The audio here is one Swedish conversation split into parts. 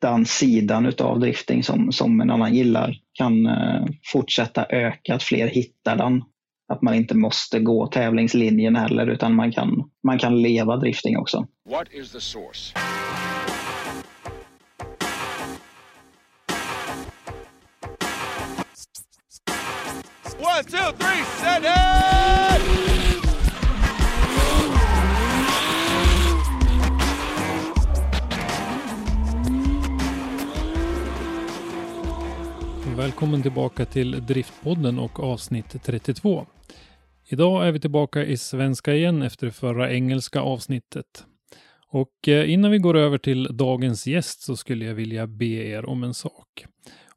Den sidan utav drifting som, som en annan gillar kan eh, fortsätta öka, att fler hittar den. Att man inte måste gå tävlingslinjen heller utan man kan, man kan leva drifting också. What is the source? One, two, three, send it! Välkommen tillbaka till Driftpodden och avsnitt 32. Idag är vi tillbaka i svenska igen efter det förra engelska avsnittet. Och eh, innan vi går över till dagens gäst så skulle jag vilja be er om en sak.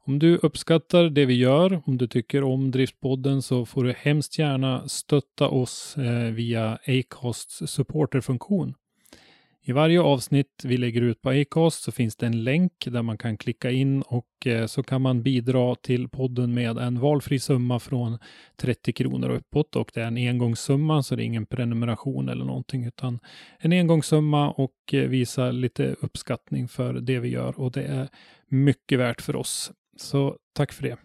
Om du uppskattar det vi gör, om du tycker om Driftpodden så får du hemskt gärna stötta oss eh, via Acasts supporterfunktion. I varje avsnitt vi lägger ut på Acast så finns det en länk där man kan klicka in och eh, så kan man bidra till podden med en valfri summa från 30 kronor och uppåt och det är en engångssumma så det är ingen prenumeration eller någonting utan en engångssumma och eh, visa lite uppskattning för det vi gör och det är mycket värt för oss. Så tack för det.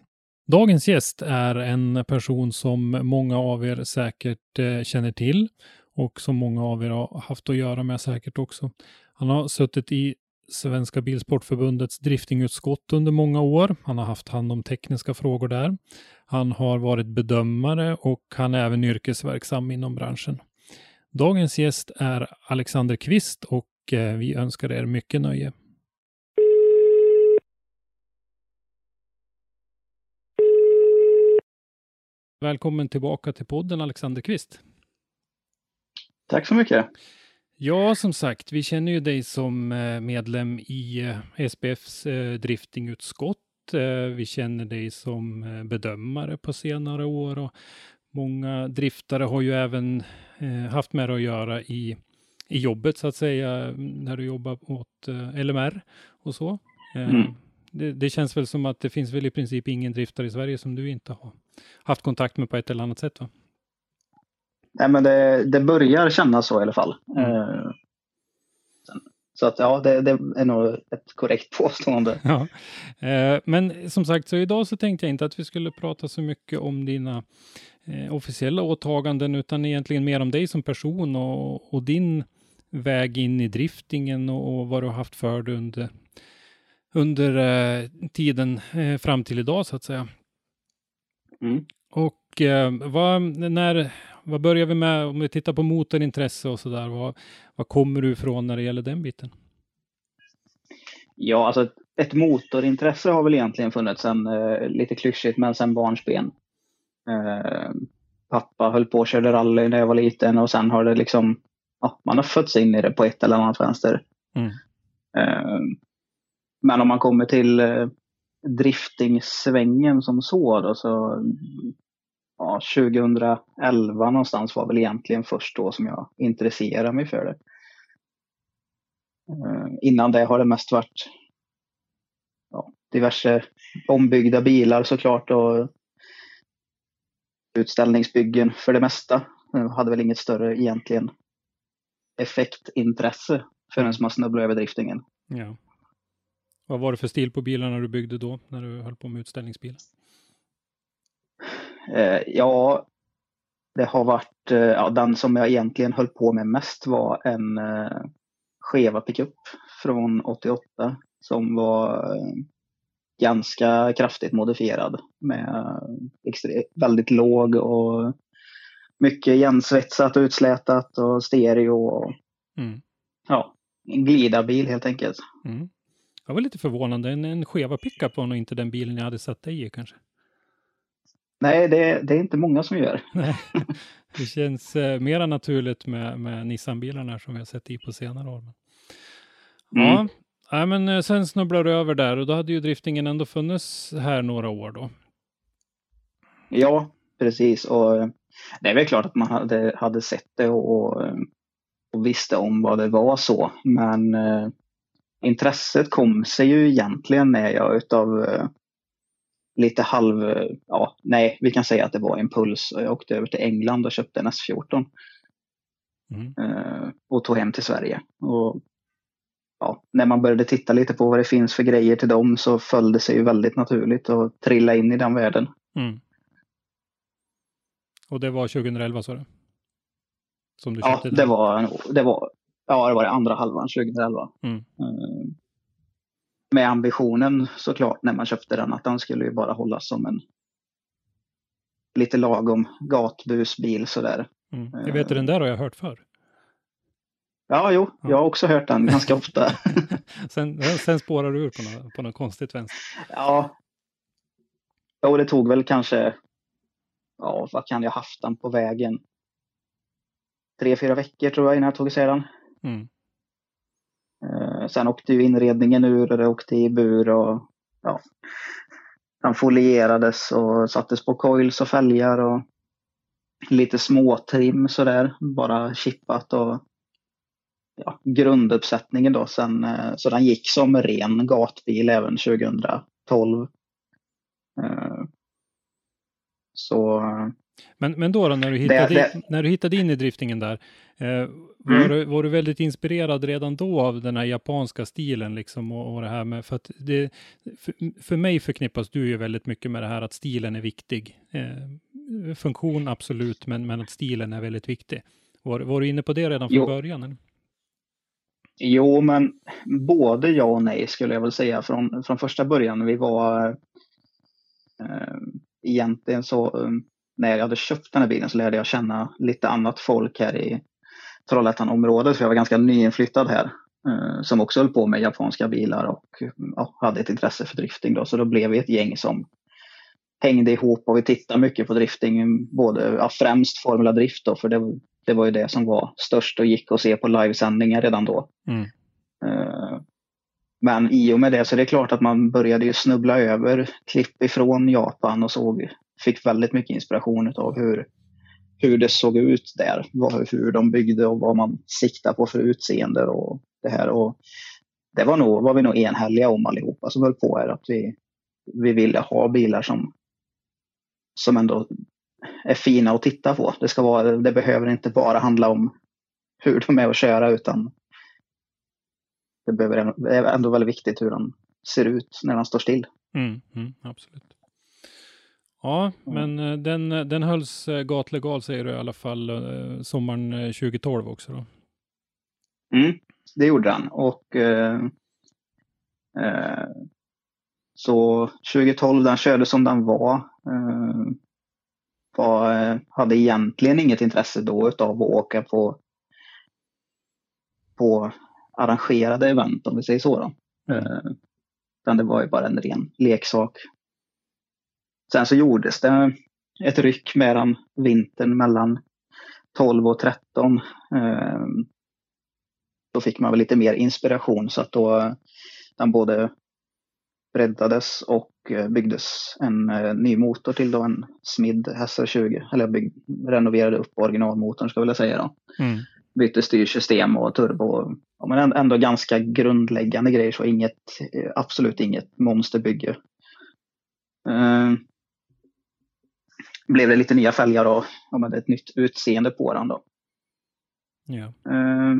Dagens gäst är en person som många av er säkert eh, känner till och som många av er har haft att göra med säkert också. Han har suttit i Svenska Bilsportförbundets driftingutskott under många år. Han har haft hand om tekniska frågor där. Han har varit bedömare och han är även yrkesverksam inom branschen. Dagens gäst är Alexander Kvist och eh, vi önskar er mycket nöje. Välkommen tillbaka till podden Alexander Kvist. Tack så mycket. Ja, som sagt, vi känner ju dig som eh, medlem i eh, SPFs eh, driftingutskott. Vi känner dig som bedömare på senare år och många driftare har ju även haft med att göra i, i jobbet så att säga, när du jobbar åt LMR och så. Mm. Det, det, känns väl som att det finns väl i princip ingen driftare i Sverige som du inte har haft kontakt med på ett eller annat sätt va? Nej, men det, det börjar kännas så i alla fall. Mm. Eh, så att ja, det, det, är nog ett korrekt påstående. Ja. Eh, men som sagt, så idag så tänkte jag inte att vi skulle prata så mycket om dina eh, officiella åtaganden, utan egentligen mer om dig som person och, och din väg in i driftingen och, och vad du har haft för dig under, under eh, tiden fram till idag så att säga. Mm. Och vad, när, vad börjar vi med om vi tittar på motorintresse och så där? Vad, vad kommer du ifrån när det gäller den biten? Ja, alltså ett motorintresse har väl egentligen funnits sen, eh, lite klyschigt, men sen barnsben. Eh, pappa höll på och körde rally när jag var liten och sen har det liksom, ja, man har fötts in i det på ett eller annat vänster. Mm. Eh, men om man kommer till eh, driftingsvängen som så då, så ja, 2011 någonstans var väl egentligen först då som jag intresserade mig för det. Eh, innan det har det mest varit ja, diverse ombyggda bilar såklart och utställningsbyggen för det mesta. Jag hade väl inget större egentligen effektintresse förrän man snubblade över driftingen. Ja. Vad var det för stil på bilarna du byggde då när du höll på med utställningsbilar? Eh, ja, det har varit, eh, ja, den som jag egentligen höll på med mest var en eh, skeva pickup från 88 som var eh, ganska kraftigt modifierad med väldigt låg och mycket igensvetsat och utslätat och stereo och Mm. ja, en glidarbil helt enkelt. Mm. Jag var lite förvånande. En, en skeva pickup var nog inte den bilen jag hade satt dig i kanske. Nej, det, det är inte många som gör. Det känns eh, mera naturligt med, med Nissan-bilarna som vi har sett i på senare år. Ja, Mm. nej, men eh, sen snubblar du över där och då hade ju driftingen ändå funnits här några år då. Ja, precis. Och eh, det är väl klart att man hade, hade sett det och, eh, och visste om vad det var så. Men eh, intresset kom sig ju egentligen när jag utav eh, lite halv, eh, ja, nej, vi kan säga att det var impuls. Jag åkte över till England och köpte en S14 Mm. eh, och tog hem till Sverige. Och ja, när man började titta lite på vad det finns för grejer till dem så föll det sig ju väldigt naturligt att trilla in i den världen. Mm. Och det var 2011 sa du? Som du Ja, köpte den? det var, det var, ja, det var det andra halvan 2011. Mm. Eh, Med ambitionen såklart när man köpte den att den skulle ju bara hållas som en lite lagom gatbusbil sådär. Mm. Jag vet, den där har jag hört förr. Ja, jo, Ja. jag har också hört den ganska ofta. sen, sen spårar du ur på något, på något konstigt vänster. ja. Jo, det tog väl kanske, ja, vad kan jag haft den på vägen? Tre, fyra veckor tror jag innan jag tog isär den. Mm. Eh, sen åkte ju inredningen ur och det åkte i bur och ja. Den folierades och sattes på coils och fälgar och lite småtrim sådär. Bara chippat och ja, grunduppsättningen då sen. Eh, så den gick som ren gatbil även 2012. Eh, så men, men då, då när, du hittade det- In, när du hittade in i driftingen där, eh, var, Mm. du, var du väldigt inspirerad redan då av den här japanska stilen liksom och, och det här med, för att det, för, för mig förknippas du ju väldigt mycket med det här att stilen är viktig. Eh, funktion absolut, men, men att stilen är väldigt viktig. Var, var du inne på det redan från Jo. början? Eller? Jo, men både ja och nej skulle jag väl säga från, från första början. Vi var eh, egentligen så eh, när jag hade köpt den här bilen så lärde jag känna lite annat folk här i Trollhättan-området för jag var ganska nyinflyttad här. Eh, som också höll på med japanska bilar och ja, hade ett intresse för drifting då. Så då blev vi ett gäng som hängde ihop och vi tittade mycket på drifting. Både, ja, främst Formula Drift då, för det, det var ju det som var störst och gick att se på livesändningar redan då. Mm. Eh, Men i och med det så är det klart att man började ju snubbla över klipp ifrån Japan och såg, fick väldigt mycket inspiration av hur, hur det såg ut där. vad- Hur de byggde och vad man siktade på för utseende och det här. Och det var, nog, var vi nog enhälliga om allihopa som höll på här. Att vi, vi ville ha bilar som, som ändå är fina att titta på. Det, ska vara, det behöver inte bara handla om hur de är att köra utan det behöver, det är ändå väldigt viktigt hur de ser ut när de står still. Mm, mm, absolut. Ja, men eh, den, den hölls eh, gatlegal säger du i alla fall eh, sommaren eh, 2012 också då. Mm, det gjorde den. Och eh, eh, så 2012, den körde som den var. Eh, var eh, hade egentligen inget intresse då utav att åka på, på arrangerade event om vi säger så. Då. Eh, utan det var ju bara en ren leksak. Sen så gjordes det ett ryck med den vintern mellan 12 och 13. Eh, då fick man väl lite mer inspiration så att då den både breddades och eh, byggdes en eh, ny motor till då en Smid SR20. Eller jag bygg, renoverade upp originalmotorn ska jag vilja säga då. Mm. Bytte styrsystem och turbo. Men ändå- ganska grundläggande grejer så inget, eh, absolut inget monsterbygge. Blev det lite nya fälgar och ja, ett nytt utseende på den då. Ja. Eh,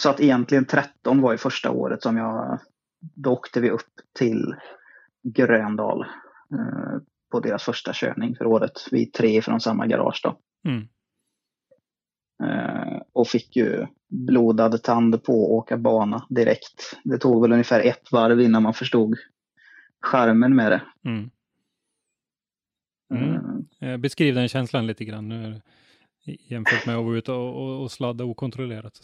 Så att egentligen 13 var ju första året som jag, då åkte vi upp till Gröndal eh, på deras första körning för året. Vi tre från samma garage då. Mm. Eh, Och fick ju blodad tand på att åka bana direkt. Det tog väl ungefär ett varv innan man förstod skärmen med det. Mm. Mm. Eh, beskriv den känslan lite grann nu jämfört med att vara ute och, och, och sladda okontrollerat.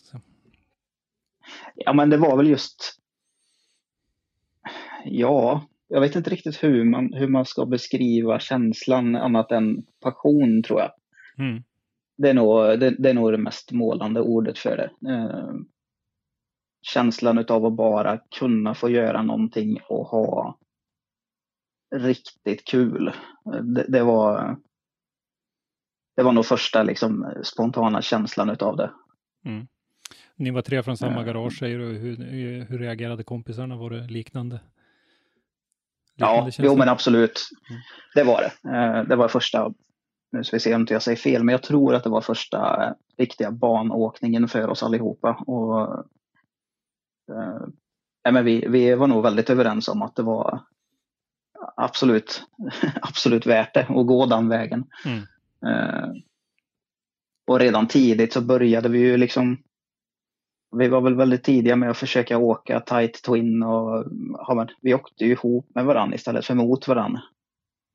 Ja, men det var väl just... Ja, jag vet inte riktigt hur man, hur man ska beskriva känslan annat än passion, tror jag. Mm. Det, är nog, det, det, är nog det mest målande ordet för det. Eh, känslan av att bara kunna få göra någonting och ha riktigt kul. Det, det var det var nog första liksom, spontana känslan utav det. Mm. Ni var tre från samma garage säger du. Hur, hur reagerade kompisarna? Var det liknande? liknande ja, jo men absolut. Mm. Det var det. Eh, det var första, nu ska vi se om inte jag säger fel, men jag tror att det var första riktiga banåkningen för oss allihopa. Och, äh, men vi, vi var nog väldigt överens om att det var absolut, absolut värt det att gå den vägen. Mm. Uh, och redan tidigt så började vi ju liksom vi var väl väldigt tidiga med att försöka åka tight twin och ja, vi åkte ju ihop med varandra istället för mot varandra.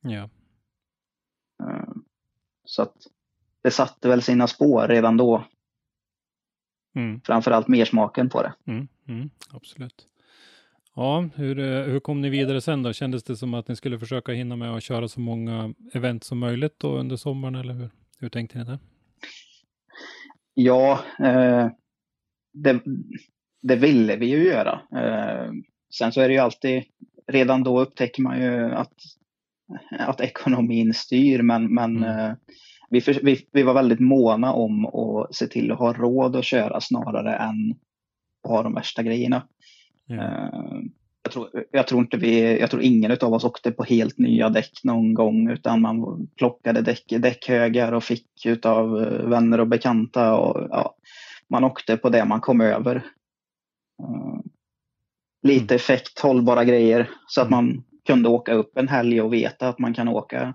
Ja. Uh, så att det satte väl sina spår redan då. Mm. Framförallt mersmaken på det. Mm, mm, absolut. Ja, hur, eh, hur kom ni vidare sen då? Kändes det som att ni skulle försöka hinna med att köra så många event som möjligt då under sommaren eller hur, hur tänkte ni där? Ja, eh, det, det, ville vi ju göra. Eh, sen så är det ju alltid, redan då upptäcker man ju att, att ekonomin styr men, men mm. eh, vi, vi, vi var väldigt måna om att se till att ha råd att köra snarare än att ha de värsta grejerna. Mm. Jag, tror, jag, tror, inte vi, jag tror ingen av oss åkte på helt nya däck någon gång utan man plockade däck, däckhögar och fick av eh, vänner och bekanta. Och, ja, man åkte på det man kom över. Uh, lite mm. effekt, hållbara grejer så att mm. man kunde åka upp en helg och veta att man kan åka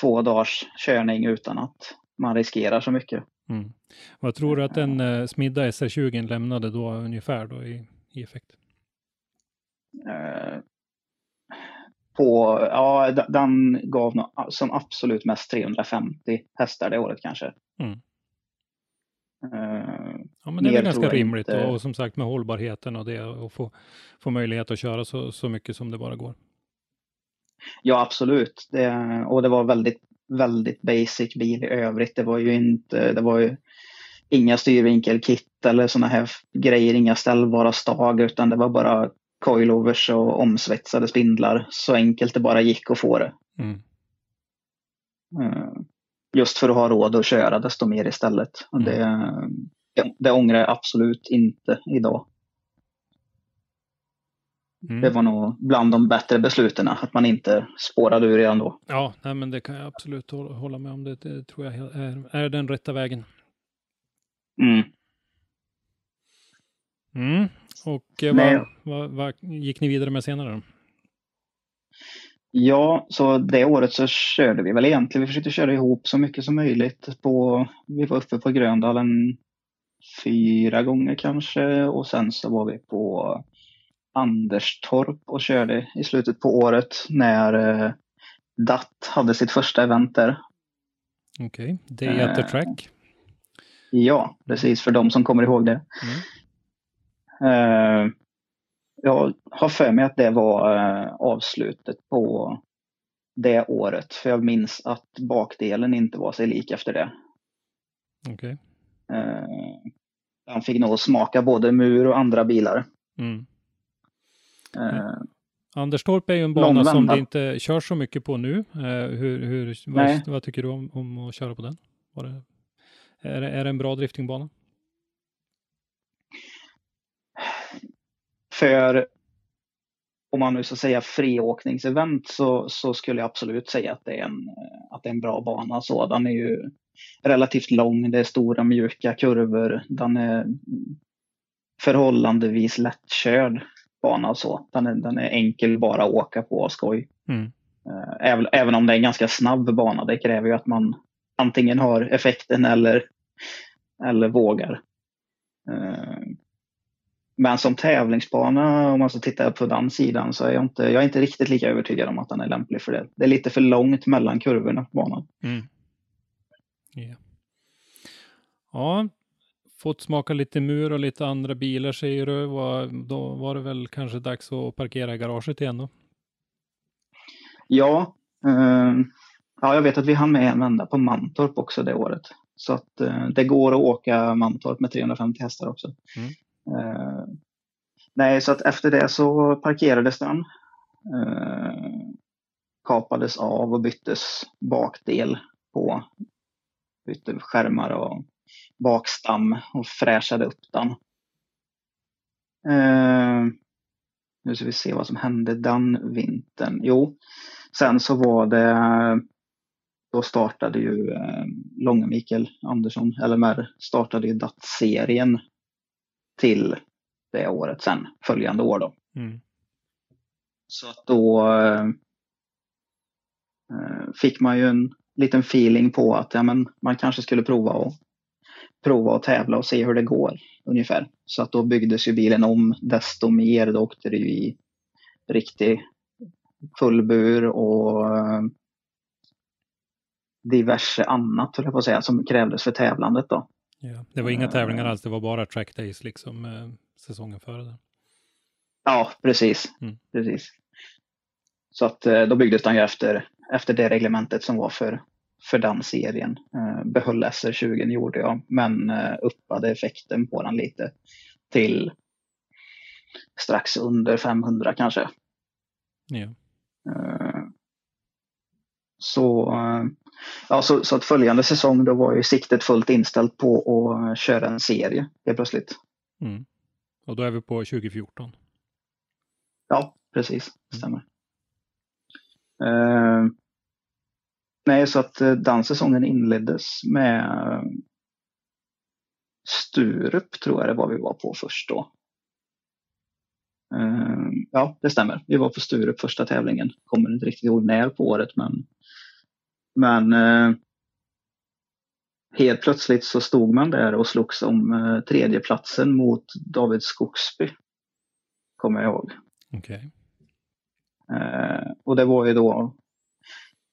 två dagars körning utan att man riskerar så mycket. Mm. Vad tror du att en uh, smidda SR20 lämnade då ungefär då i, i effekt? Eh, på, ja, den gav no, som absolut mest 350 hästar det året kanske. Mm. Uh, ja, men det är väl ganska rimligt inte... och, som sagt med hållbarheten och det och få, få möjlighet att köra så, så mycket som det bara går. Ja, absolut. Det, och det var väldigt, väldigt basic bil i övrigt. Det var ju inte, det var ju inga styrvinkelkit eller sådana här grejer, inga ställbara stag, utan det var bara coilovers och omsvetsade spindlar så enkelt det bara gick att få det. Mm. Eh, just för att ha råd att köra desto mer istället. Mm. Det, det ångrar jag absolut inte idag. Mm. Det var nog bland de bättre besluten, att man inte spårade ur redan då. Ja, nej, men det kan jag absolut hålla med om. Det, det tror jag är, är den rätta vägen. Mm. Mm. Och eh, vad, vad, vad, gick ni vidare med senare? Då? Ja, så det året så körde vi väl egentligen, vi försökte köra ihop så mycket som möjligt. På, vi var uppe på Gröndalen fyra gånger kanske och sen så var vi på Anderstorp och körde i slutet på året när eh, DAT hade sitt första event där. Okej, okay. Day at the Track. Eh, ja, precis, för de som kommer ihåg det. Mm. Eh, jag har för mig att det var eh, avslutet på det året. För jag minns att bakdelen inte var sig lik efter det. Okej. Okay. Eh, han fick nog smaka både mur och andra bilar. Mm. Uh, Anderstorp är ju en bana som det inte körs så mycket på nu. Uh, hur, hur, vad, vad, tycker du om, om att köra på den? Det, är, det, är det en bra driftingbana? För om man nu ska säga friåkningsevent så, så skulle jag absolut säga att det är en, att det är en bra bana. Så den är ju relativt lång, det är stora mjuka kurvor, den är förhållandevis lättkörd bana så. Den är, den är enkel bara att åka på och skoj. Mm. Eh, även, även om det är en ganska snabb bana, det kräver ju att man antingen har effekten eller, eller vågar. Men som tävlingsbana, om man ska titta på den sidan, så är jag inte, jag är inte riktigt lika övertygad om att den är lämplig för det. Det är lite för långt mellan kurvorna på banan. Mm. Yeah. Ja, fått smaka lite mur och lite andra bilar säger du. Var, då var det väl kanske dags att parkera i garaget igen då? Ja, eh, ja jag vet att vi hann med en vända på Mantorp också det året. Så att eh, det går att åka Mantorp med 350 hästar också. Mm. Eh, nej, så att efter det så parkerades den. Eh, kapades av och byttes bakdel på. Bytte skärmar och bakstam och fräschade upp den. Eh, nu ska vi se vad som hände den vintern. Jo, sen så var det då startade ju eh, Långe Mikael Andersson, LMR, startade ju DAT-serien till det året sen, följande år då. Mm. Så att då eh, fick man ju en liten feeling på att ja, men man kanske skulle prova och prova att tävla och se hur det går ungefär. Så att då byggdes ju bilen om desto mer. Då åkte det ju i riktig fullbur och eh, diverse annat, höll jag på att säga, som krävdes för tävlandet då. Ja, det var inga tävlingar alls, det var bara track days liksom eh, säsongen före. Det. Ja, precis. Mm. precis. Så att eh, då byggdes den ju efter, efter det reglementet som var för, för den serien. Eh, behöll SR20 gjorde jag, men uppade effekten på den lite till strax under 500 kanske. Ja. Eh, så eh, Ja, så, så att följande säsong då var ju siktet fullt inställt på att köra en serie helt plötsligt. Mm. Och då är vi på 2014? Ja, precis. Det stämmer. Uh, nej, så att eh, den säsongen inleddes med Sturup tror jag det var vi var på först då. Uh, ja, det stämmer. Vi var på Sturup första tävlingen. Kommer inte riktigt ihåg när på året men men eh, helt plötsligt så stod man där och slogs om eh, tredjeplatsen mot David Skogsby. Kommer jag ihåg. Okay. Eh, och det var ju då,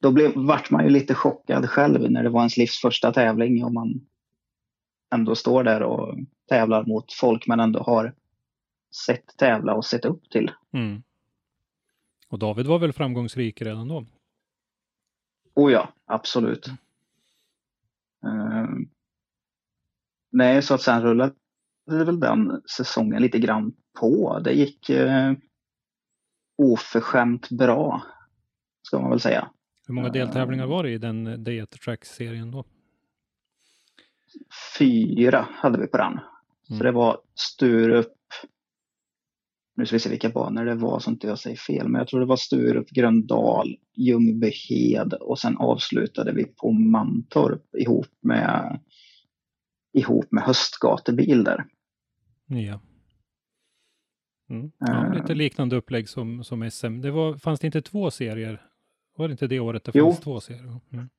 då blev, vart man ju lite chockad själv när det var ens livs första tävling och man ändå står där och tävlar mot folk man ändå har sett tävla och sett upp till. Mm. Och David var väl framgångsrik redan då? Oh ja, absolut. Uh, nej, så att sen rullade väl den säsongen lite grann på. Det gick uh, oförskämt bra, ska man väl säga. Hur många deltävlingar var det i den Day at Track-serien då? Fyra hade vi på den. Mm. Så det var Sturup, nu ska vi se vilka banor det var så inte jag säger fel, men jag tror det var Sturup, Gröndal, Ljungbyhed och sen avslutade vi på Mantorp ihop med, ihop med höstgatebil där. Ja. Mm. ja uh, lite liknande upplägg som, som SM. Det var, fanns det inte två serier? Var det inte det året det fanns jo. två serier? Mm.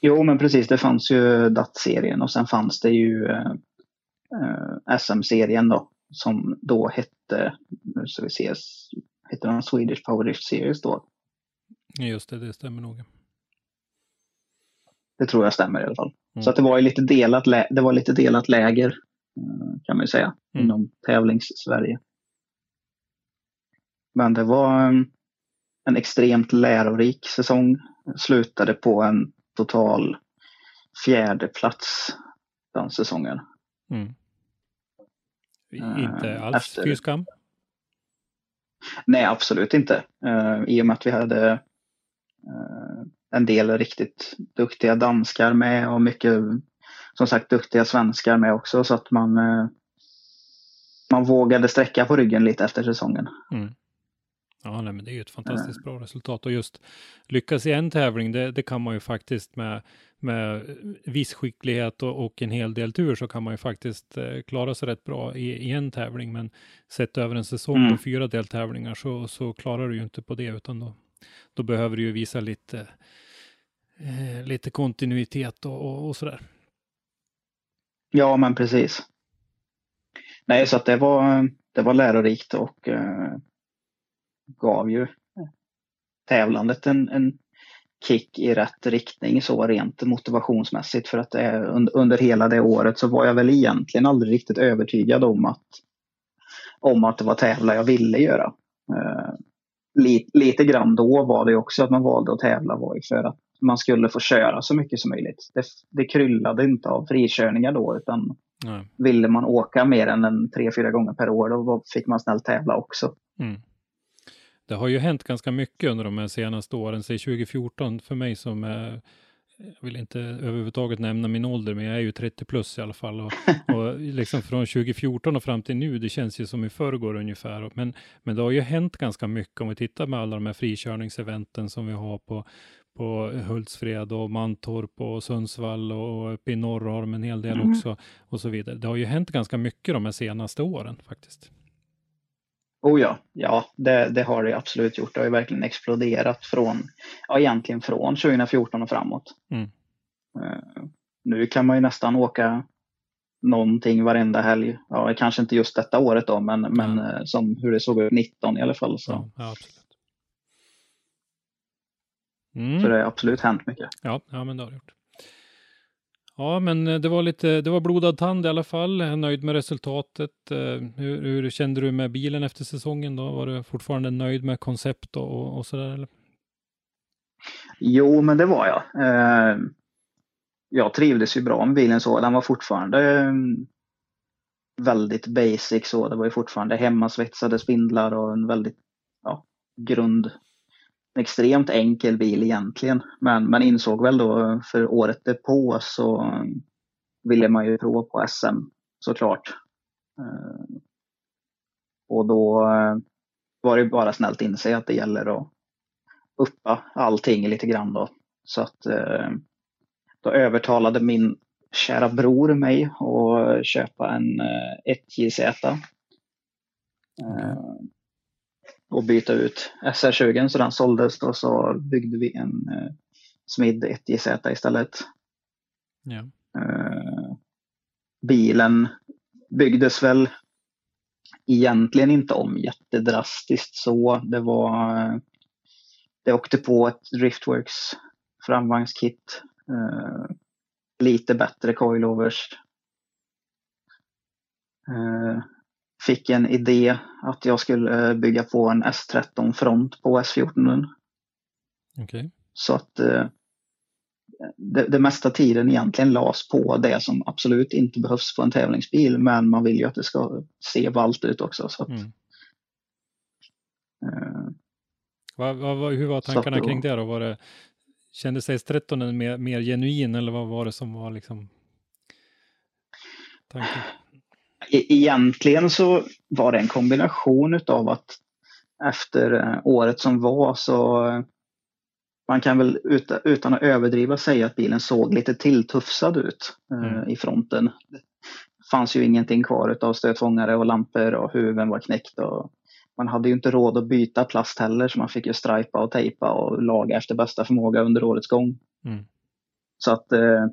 Jo, men precis. Det fanns ju DAT-serien och sen fanns det ju uh, uh, SM-serien då som då hette, nu ska vi se, hette den Swedish Powerlift Series då. Just det, det stämmer nog. Det tror jag stämmer i alla fall. Mm. Så att det var lite delat, det var lite delat läger eh, kan man ju säga mm. inom tävlings-Sverige. Men det var en, en extremt lärorik säsong. Slutade på en total fjärde plats den säsongen. Mm. Inte eh, alls efter... fy skam? Nej, absolut inte. Uh, I och med att vi hade uh, en del riktigt duktiga danskar med och mycket, som sagt, duktiga svenskar med också så att man, man vågade sträcka på ryggen lite efter säsongen. Mm. Ja, nej, men det är ju ett fantastiskt bra resultat och just lyckas i en tävling, det, det kan man ju faktiskt med, med viss skicklighet och, och, en hel del tur så kan man ju faktiskt eh, klara sig rätt bra i, i, en tävling. Men sett över en säsong mm. på fyra deltävlingar så, så klarar du ju inte på det utan då, då behöver du ju visa lite, eh, lite kontinuitet och, och, och sådär. Ja, men precis. Nej, så att det var det var lärorikt och gav ju tävlandet en, en kick i rätt riktning så rent motivationsmässigt för att det, under hela det året så var jag väl egentligen aldrig riktigt övertygad om att, om att det var tävla jag ville göra. Eh, lite, lite grann då var det också att man valde att tävla var ju för att man skulle få köra så mycket som möjligt. Det, det kryllade inte av frikörningar då utan Nej. ville man åka mer än en tre, fyra gånger per år då fick man snällt tävla också. Mm. Det har ju hänt ganska mycket under de här senaste åren, säg 2014 för mig som är jag vill inte överhuvudtaget nämna min ålder, men jag är ju 30 plus i alla fall. Och, och liksom från 2014 och fram till nu, det känns ju som i förrgår ungefär. Men, men det har ju hänt ganska mycket om vi tittar med alla de här frikörningseventen som vi har på, på Hultsfred och Mantorp och Sundsvall och uppe i norr har de en hel del mm. också och så vidare. Det har ju hänt ganska mycket de här senaste åren faktiskt. Oh ja, ja det, det, har det absolut gjort. Det har ju verkligen exploderat från, ja egentligen från 2014 och framåt. Mm. Uh, nu kan man ju nästan åka någonting varenda helg. Ja, kanske inte just detta året då, men, mm. men uh, som hur det såg ut 19 i alla fall. Så. Ja, ja absolut. Mm. Så det har absolut hänt mycket. Ja, ja men det har det gjort. Ja, men eh, det var lite, det var blodad tand i alla fall. Jag är nöjd med resultatet. Eh, hur, hur, kände du med bilen efter säsongen då? Var du fortfarande nöjd med koncept och, och sådär? Eller? Jo, men det var jag. Eh, jag trivdes ju bra med bilen så. Den var fortfarande mm, väldigt basic så. Det var ju fortfarande hemmasvetsade spindlar och en väldigt ja, grund en extremt enkel bil egentligen. Men man insåg väl då för året därpå så ville man ju prova på SM såklart. Eh, och då eh, var det bara snällt inse att det gäller att uppa allting lite grann då. Så att eh, då övertalade min kära bror mig att köpa en 1JZ och byta ut SR20 så den såldes och så byggde vi en eh, Smid 1JZ istället. Ja. Eh, bilen byggdes väl egentligen inte om jättedrastiskt så. Det var eh, det åkte på ett Driftworks framvagnskit. Eh, lite bättre coilovers. Eh, fick en idé att jag skulle eh, bygga på en S13 front på S14. Okay. Så att eh, det, det, mesta tiden egentligen lades på det som absolut inte behövs på en tävlingsbil men man vill ju att det ska se ballt ut också. Så att, mm. uh, va, va, hur var tankarna då, kring det då? Var det, kändes S13 mer, mer genuin eller vad var det som var liksom tanken? E-, egentligen så var det en kombination av att efter eh, året som var så man kan väl utan att överdriva säga att bilen såg lite tilltufsad ut eh, mm. i fronten. Det fanns ju ingenting kvar av stötfångare och lampor och huven var knäckt. Och man hade ju inte råd att byta plast heller så man fick ju stripa och tejpa och laga efter bästa förmåga under årets gång. Mm. Så att eh,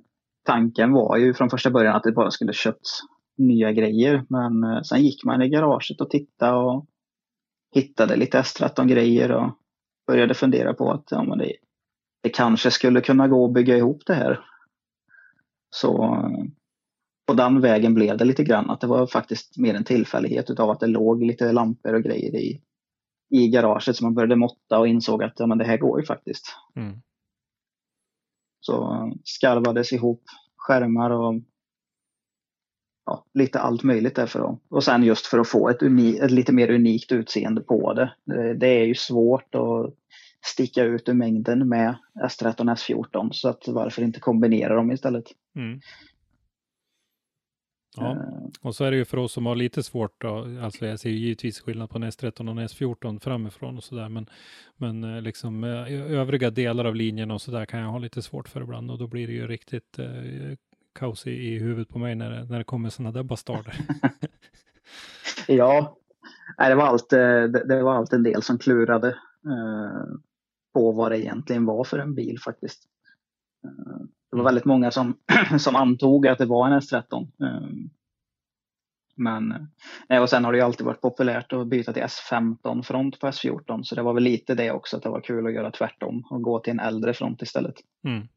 tanken var ju från första början att det bara skulle köpts nya grejer. Men eh, sen gick man i garaget och tittade och hittade lite S13-grejer och började fundera på att ja, men det, det kanske skulle kunna gå att bygga ihop det här. Så eh, på den vägen blev det lite grann att det var faktiskt mer en tillfällighet utav att det låg lite lampor och grejer i, i garaget som man började måtta och insåg att ja, men det här går ju faktiskt. Mm. Så eh, skarvades ihop skärmar och ja, lite allt möjligt därför att, och sen just för att få ett, uni, ett lite mer unikt utseende på det. det. det. är ju svårt att sticka ut ur mängden med S13 och S14 så att varför inte kombinera dem istället. Mm. Ja, eh. och så är det ju för oss som har lite svårt då, alltså jag ser ju givetvis skillnad på en S13 och en S14 framifrån och sådär, men, men eh, liksom eh, övriga delar av linjen och sådär kan jag ha lite svårt för ibland och då blir det ju riktigt eh, kaos i, i huvudet på mig när det, när det kommer sådana där bastarder. ja, det var, allt, eh, det, var allt en del som klurade eh, på vad det egentligen var för en bil faktiskt. Eh, det var väldigt många som, som antog att det var en S13. Men, nej, och sen har det ju alltid varit populärt att byta till S15-front på S14 så det var väl lite det också att det var kul att göra tvärtom och gå till en äldre front istället. Mm.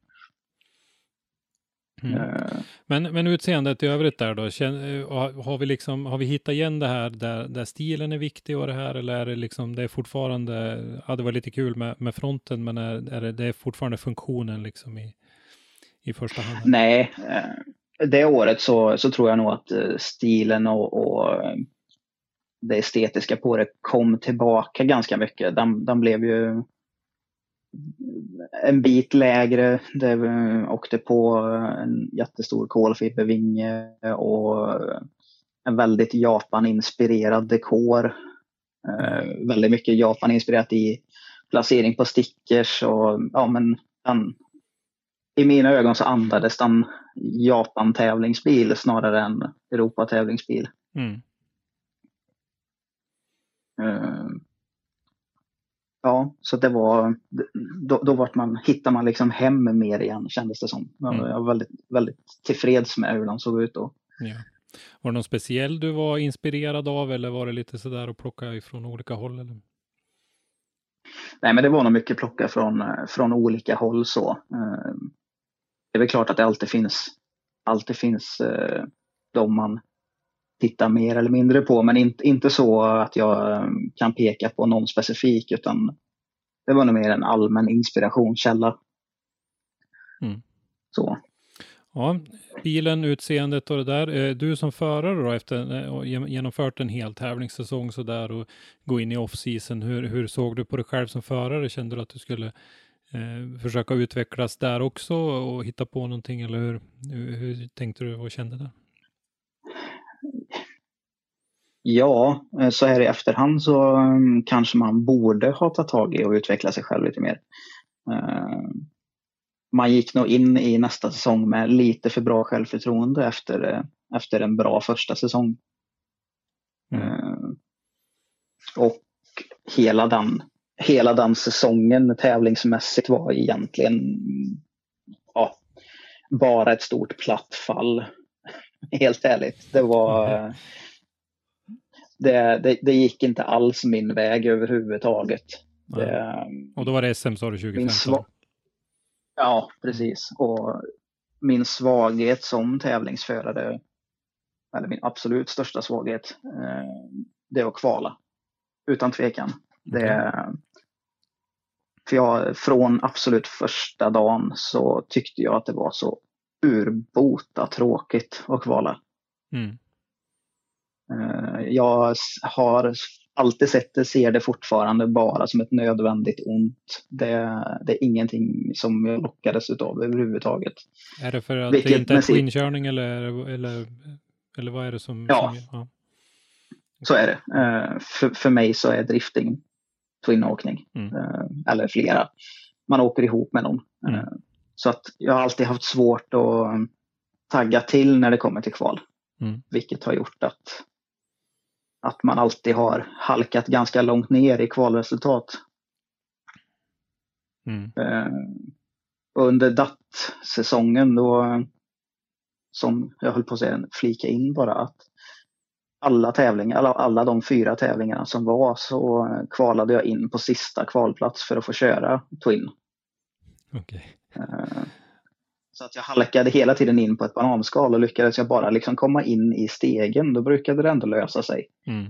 Mm. Men, men utseendet i övrigt där då, har vi, liksom, har vi hittat igen det här där, där stilen är viktig och det här eller är det liksom, det är fortfarande, ja det var lite kul med, med fronten men är, är det, det är fortfarande funktionen liksom i, i första hand? Nej, det året så, så tror jag nog att stilen och, och det estetiska på det kom tillbaka ganska mycket. Den, den blev ju en bit lägre. Det åkte på en jättestor kolfibervinge och en väldigt Japan-inspirerad dekor. Eh, väldigt mycket Japan-inspirerat i placering på stickers och ja men den, i mina ögon så andades den Japan-tävlingsbil snarare än Europa-tävlingsbil. Mm. Uh, Ja, så det var, då, då vart man, hittade man liksom hem mer igen kändes det som. Jag var väldigt, väldigt tillfreds med hur den såg ut då. Ja. Var det någon speciell du var inspirerad av eller var det lite sådär att plocka ifrån olika håll? Eller? Nej, men det var nog mycket plocka från, från olika håll så. Eh, det är väl klart att det alltid finns, alltid finns eh, de man titta mer eller mindre på, men inte, inte så att jag eh, kan peka på någon specifik, utan det var nog mer en allmän inspirationskälla. Mm. Så. Ja, bilen, utseendet och det där. Eh, du som förare då efter eh, genomfört en hel tävlingssäsong så där och gå in i off-season, hur, hur såg du på dig själv som förare? Kände du att du skulle eh, försöka utvecklas där också och hitta på någonting eller hur, hur, hur tänkte du och kände det? Ja, eh, så här i efterhand så mm, kanske man borde ha tagit tag i och utveckla sig själv lite mer. Eh, man gick nog in i nästa säsong med lite för bra självförtroende efter, eh, efter en bra första säsong. Mm. Och hela den, hela den säsongen tävlingsmässigt var egentligen ja, bara ett stort platt fall. Helt ärligt. Det var mm det, det, det, gick inte alls min väg överhuvudtaget. Det, och då var det SM sa du 2015? Ja, precis. Och min svaghet som tävlingsförare, eller min absolut största svaghet, eh, det är att kvala. Utan tvekan. Okay. Det, för jag, från absolut första dagen så tyckte jag att det var så urbota tråkigt att kvala. Mm. Eh, jag har alltid sett det, ser det fortfarande bara som ett nödvändigt ont. Det, det är ingenting som jag lockades utav överhuvudtaget. Är det för att Vilket det inte är twinkörning eller, eller, eller vad är det som... Ja, som, ja. så är det. Eh, för, för mig så är drifting twinåkning. Mm. Eh, eller flera. Man åker ihop med någon. Mm. Så att jag har alltid haft svårt att tagga till när det kommer till kval. Mm. Vilket har gjort att att man alltid har halkat ganska långt ner i kvalresultat. Mm. Eh, under DAT-säsongen då, som jag höll på att säga, flika in bara att alla tävlingar, alla, alla de fyra tävlingarna som var så kvalade jag in på sista kvalplats för att få köra Twin. Okay. Så att jag halkade hela tiden in på ett bananskal och lyckades jag bara liksom komma in i stegen, då brukade det ändå lösa sig. Mm.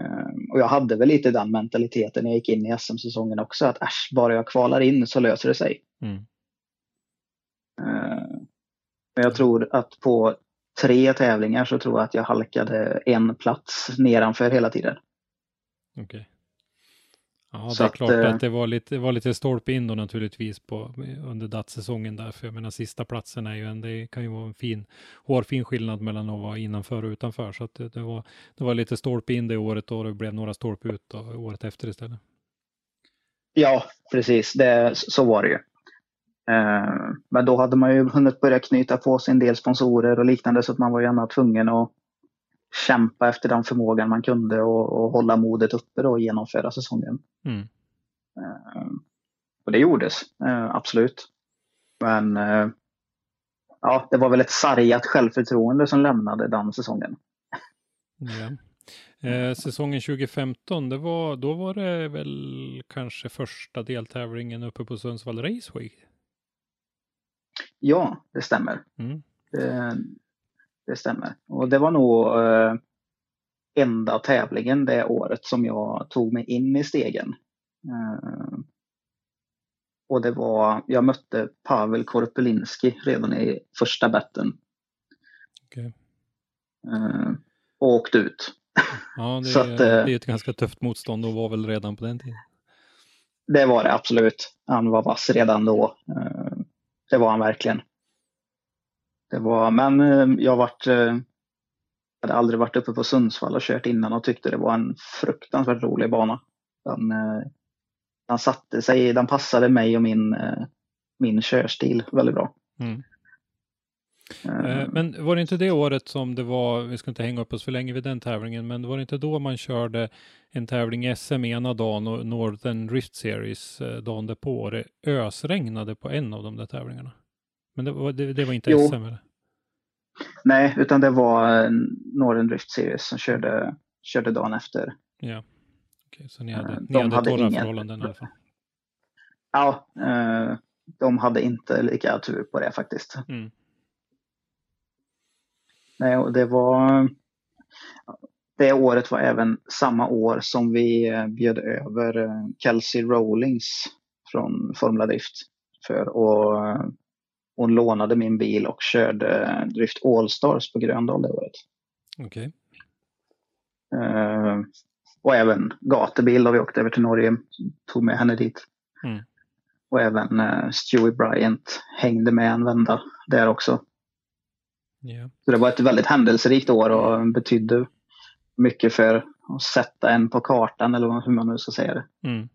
Um, och jag hade väl lite den mentaliteten när jag gick in i SM-säsongen också, att äsch, bara jag kvalar in så löser det sig. Mm. Uh, men jag tror att på tre tävlingar så tror jag att jag halkade en plats nedanför hela tiden. Okay. Ja, det är klart att, eh, det var lite, var lite stolpe in då naturligtvis på, under DAT-säsongen där. För jag menar sista platsen är ju en, det kan ju vara en fin, hårfin skillnad mellan att vara innanför och utanför. Så att det, det var, det var lite stolpe in det året och det blev några stolpe ut då, året efter istället. Ja, precis. Det, så var det ju. Eh, men då hade man ju hunnit börja knyta på sig en del sponsorer och liknande så att man var gärna tvungen att kämpa efter den förmågan man kunde och, och hålla modet uppe då och genomföra säsongen. Mm. Uh, och det gjordes, uh, absolut. Men uh, ja, det var väl ett sargat självförtroende som lämnade den säsongen. Ja. Eh, säsongen 2015, det var, då var det väl kanske första deltävlingen uppe på Sundsvall Raceway? Ja, det stämmer. Mm. Det, det stämmer. Och det var nog eh, enda tävlingen det året som jag tog mig in i stegen. Eh, och det var, jag mötte Pavel Korpelinski redan i första betten. Okay. Eh, och åkte ut. Ja, det, är, att, det är ett ganska tufft motstånd och var väl redan på den tiden. Det var det absolut. Han var vass redan då. Eh, det var han verkligen. Det var, men eh, jag varit, eh, hade aldrig varit uppe på Sundsvall och kört innan och tyckte det var en fruktansvärt rolig bana. Den, den satte sig, den passade mig och min, min körstil väldigt bra. Mm. Men var det inte det året som det var, vi ska inte hänga upp oss för länge vid den tävlingen, men var det inte då man körde en tävling i SM ena dagen och Northern Drift Series dagen därpå och det ösregnade på en av de där tävlingarna? Men det var, det, det var inte jo. SM eller? Nej, utan det var Northern Drift Series som körde, körde dagen efter. Ja, okay, så ni hade, de ni hade, hade torra förhållanden i alla fall? Ja, de hade inte lika tur på det faktiskt. Mm. Nej, och det var... Det året var även samma år som vi eh, bjöd över eh, Kelsey Rollings från Formula Drift för att hon lånade min bil och körde Drift Allstars på Gröndal det året. Okej. Okay. Uh, och även gatubil då vi åkte över till Norge. Tog med henne dit. Mm. Och även uh, Stewie Bryant hängde med en vända där också. Yeah. Så det var ett väldigt händelserikt år och betydde mycket för att sätta en på kartan eller hur man nu ska säga det. Mm.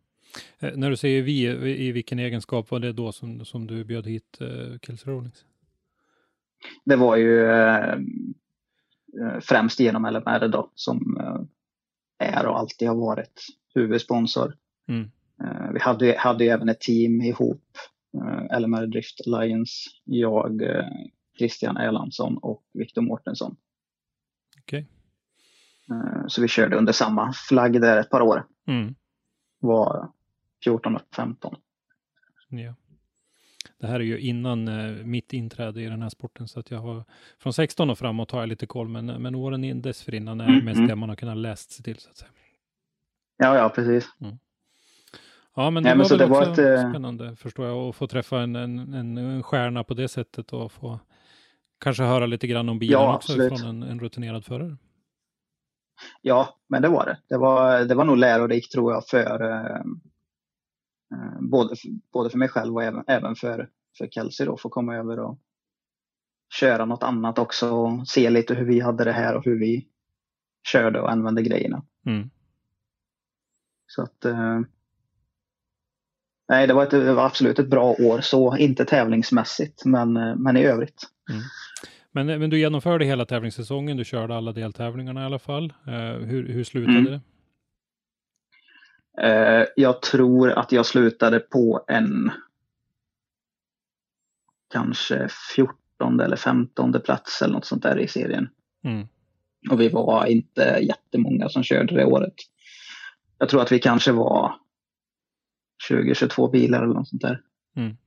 Eh, när du säger vi, i vilken egenskap var det då som, som du bjöd hit eh, Kelsey Rollings? Det var ju eh, eh främst genom LMR då som eh, är och alltid har varit huvudsponsor. Mm. Eh, vi hade, hade ju även ett team ihop, eh, LMR Drift Alliance, jag, eh, Christian Erlandsson och Viktor Mårtensson. Okay. Så vi körde under samma flagg där ett par år. Mm. Var 14 och 15. Ja. Det här är ju innan eh, mitt inträde i den här sporten så att jag har från 16 och framåt har jag lite koll men, men åren in dessförinnan är mm. mest mm. det man har kunnat läst sig till så att säga. Ja, ja precis. Mm. Ja, men det men var väl det också var ett, eh, spännande förstår jag att få träffa en, en, en, en stjärna på det sättet och få kanske höra lite grann om bilen ja, också från en, en rutinerad förare. Ja, men det var det. Det var, det var nog lärorikt tror jag för eh, Eh, både, både för mig själv och även, även för, för Kelsey då, få komma över och köra något annat också och se lite hur vi hade det här och hur vi körde och använde grejerna. Mm. Så att eh, Nej, det var, ett, det var, absolut ett bra år så, inte tävlingsmässigt men, eh, men i övrigt. Mm. Men, men du genomförde hela tävlingssäsongen, du körde alla deltävlingarna i alla fall. Uh, hur, hur slutade mm. det? Eh, jag tror att jag slutade på en kanske 14 eller 15 plats eller något sånt där i serien. Mm. Och vi var inte jättemånga som körde det året. Jag tror att vi kanske var 20-22 bilar eller något sånt där. Mm.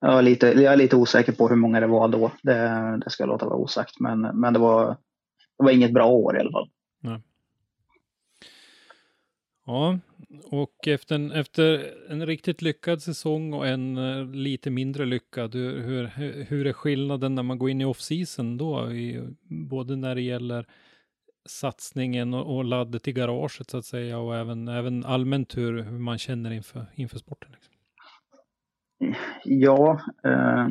Jag, är lite, jag är lite osäker på hur många det var då. Det, det ska jag låta vara osagt. Men, men det, var, det var inget bra år i alla fall. Nej. Ja, och efter en, efter en riktigt lyckad säsong och en uh, lite mindre lyckad, hur, hur är skillnaden när man går in i off-season då? I, både när det gäller satsningen och, och laddet i garaget så att säga och även, även allmänt hur, hur man känner inför, inför sporten? Liksom. Ja, eh,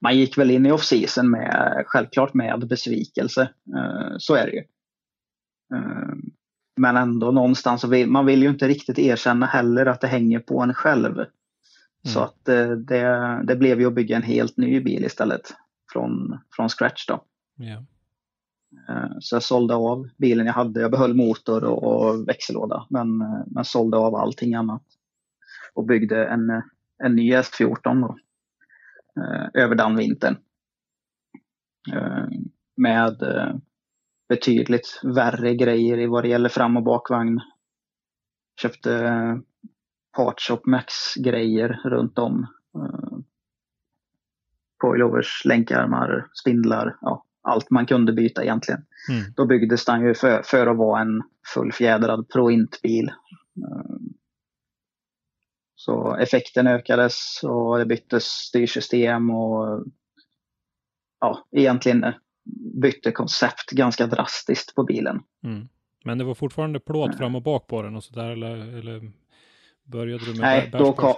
man gick väl in i off-season med, självklart med besvikelse. Eh, så är det ju. Eh, men ändå någonstans, vill, man vill ju inte riktigt erkänna heller att det hänger på en själv. Mm. Så att eh, det, det blev ju att bygga en helt ny bil istället från, från scratch då. Yeah. Så jag sålde av bilen jag hade. Jag behöll motor och, växellåda men, eh, men sålde av allting annat. Och byggde en, en ny S14 då. eh, över den vintern. Med betydligt värre grejer i vad det gäller fram och bakvagn. Köpte eh, Partshop Max-grejer runt om. Eh, coilovers, länkarmar, spindlar, ja, allt man kunde byta egentligen. Mm. Då byggdes den ju för, för att vara en fullfjädrad Pro-Int-bil. Eh, Så effekten ökades och det byttes styrsystem och ja, egentligen bytte koncept ganska drastiskt på bilen. Mm. Men det var fortfarande plåt Nej. fram och bak på den och sådär eller, eller började du med Nej, då kom-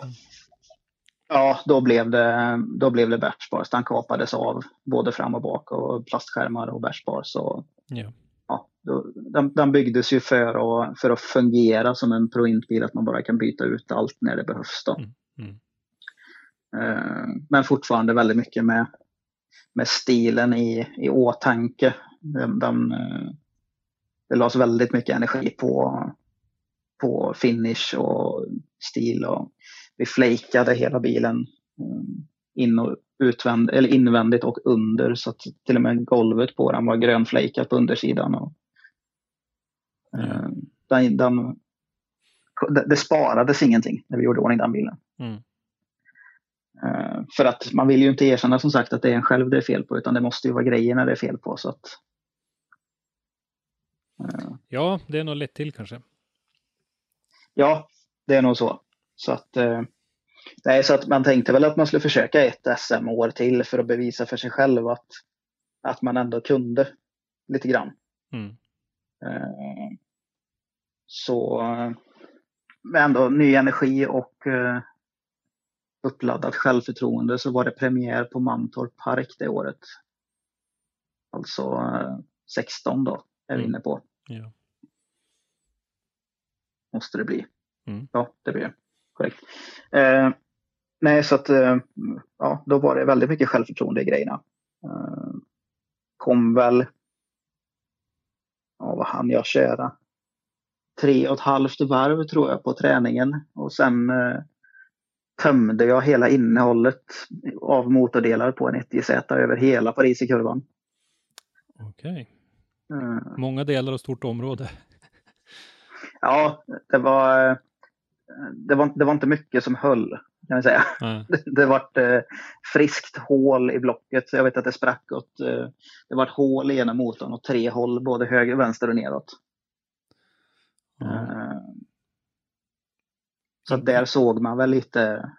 Ja, då blev det, då blev det bärtspars. Den kapades av både fram och bak och plastskärmar och bärtspar. Så Ja. ja, då, den, den byggdes ju för att, för att fungera som en Pro-Int-bil, att man bara kan byta ut allt när det behövs. Då. Mm, mm. Eh, Men fortfarande väldigt mycket med, med stilen i, i åtanke. Den, den, eh, det lades väldigt mycket energi på, på finish och stil. Och vi flakade hela bilen eh, in och utvänd, eller invändigt och under så att till och med golvet på den var grönflakat på undersidan. Och, eh, den, den, det, sparades ingenting när vi gjorde ordning den bilen. Mm. Eh, För att man vill ju inte erkänna som sagt att det är en själv det är fel på utan det måste ju vara grejerna det är fel på. Så att, eh, ja, det är nog lätt till kanske. ja, det är nog så. Så att, eh, nej, så att man tänkte väl att man skulle försöka ett SM-år till för att bevisa för sig själv att, att man ändå kunde lite grann. Mm. Så med ändå ny energi och uppladdat självförtroende så var det premiär på Mantorp Park det året. Alltså eh, 16 då är vi Mm. inne på. Ja. Måste det bli. Mm. Ja, det blir det. Korrekt. Eh, nej, så att eh, ja, då var det väldigt mycket självförtroende i grejerna. Eh, kom väl, ja vad hann jag köra? Tre och ett halvt varv tror jag på träningen och sen eh, tömde jag hela innehållet av motordelar på en 1JZ över hela Paris i kurvan. Okej. Eh, Många delar och stort område. ja, det var, det var, det var inte mycket som höll kan vi säga. Nej. Det, det vart eh, friskt hål i blocket. Så jag vet att det sprack åt, eh, det vart hål i ena motorn och tre hål både höger, vänster och neråt. Ja. Eh, så att där såg man väl lite,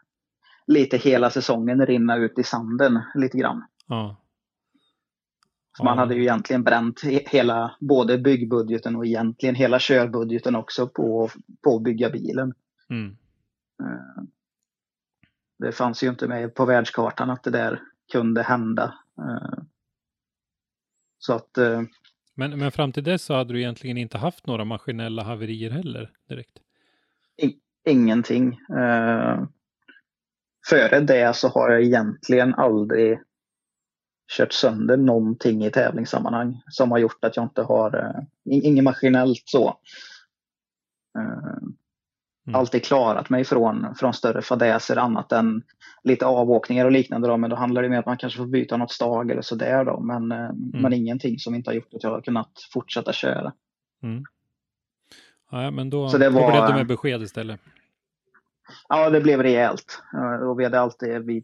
lite hela säsongen rinna ut i sanden lite grann. Ja. Så man hade ju egentligen bränt he- hela, både byggbudgeten och egentligen hela körbudgeten också på, på att bygga bilen. Mm. Eh, Det fanns ju inte med på världskartan att det där kunde hända. Eh, Så att eh, Men, men fram till dess så hade du egentligen inte haft några maskinella haverier heller direkt. Ingenting. Eh, Före det så har jag egentligen aldrig kört sönder någonting i tävlingssammanhang som har gjort att jag inte har, eh, in- inget maskinellt så. Eh, Mm. Alltid klarat mig från, från större fadäser annat än lite avåkningar och liknande. Då, men då handlar det mer om att man kanske får byta något stag eller sådär då. Men, eh, men ingenting som inte har gjort att jag har kunnat fortsätta köra. Mm. Ja, men då, Så det då var- blev det med besked istället. Ja, det blev rejält. Och vi hade alltid, vi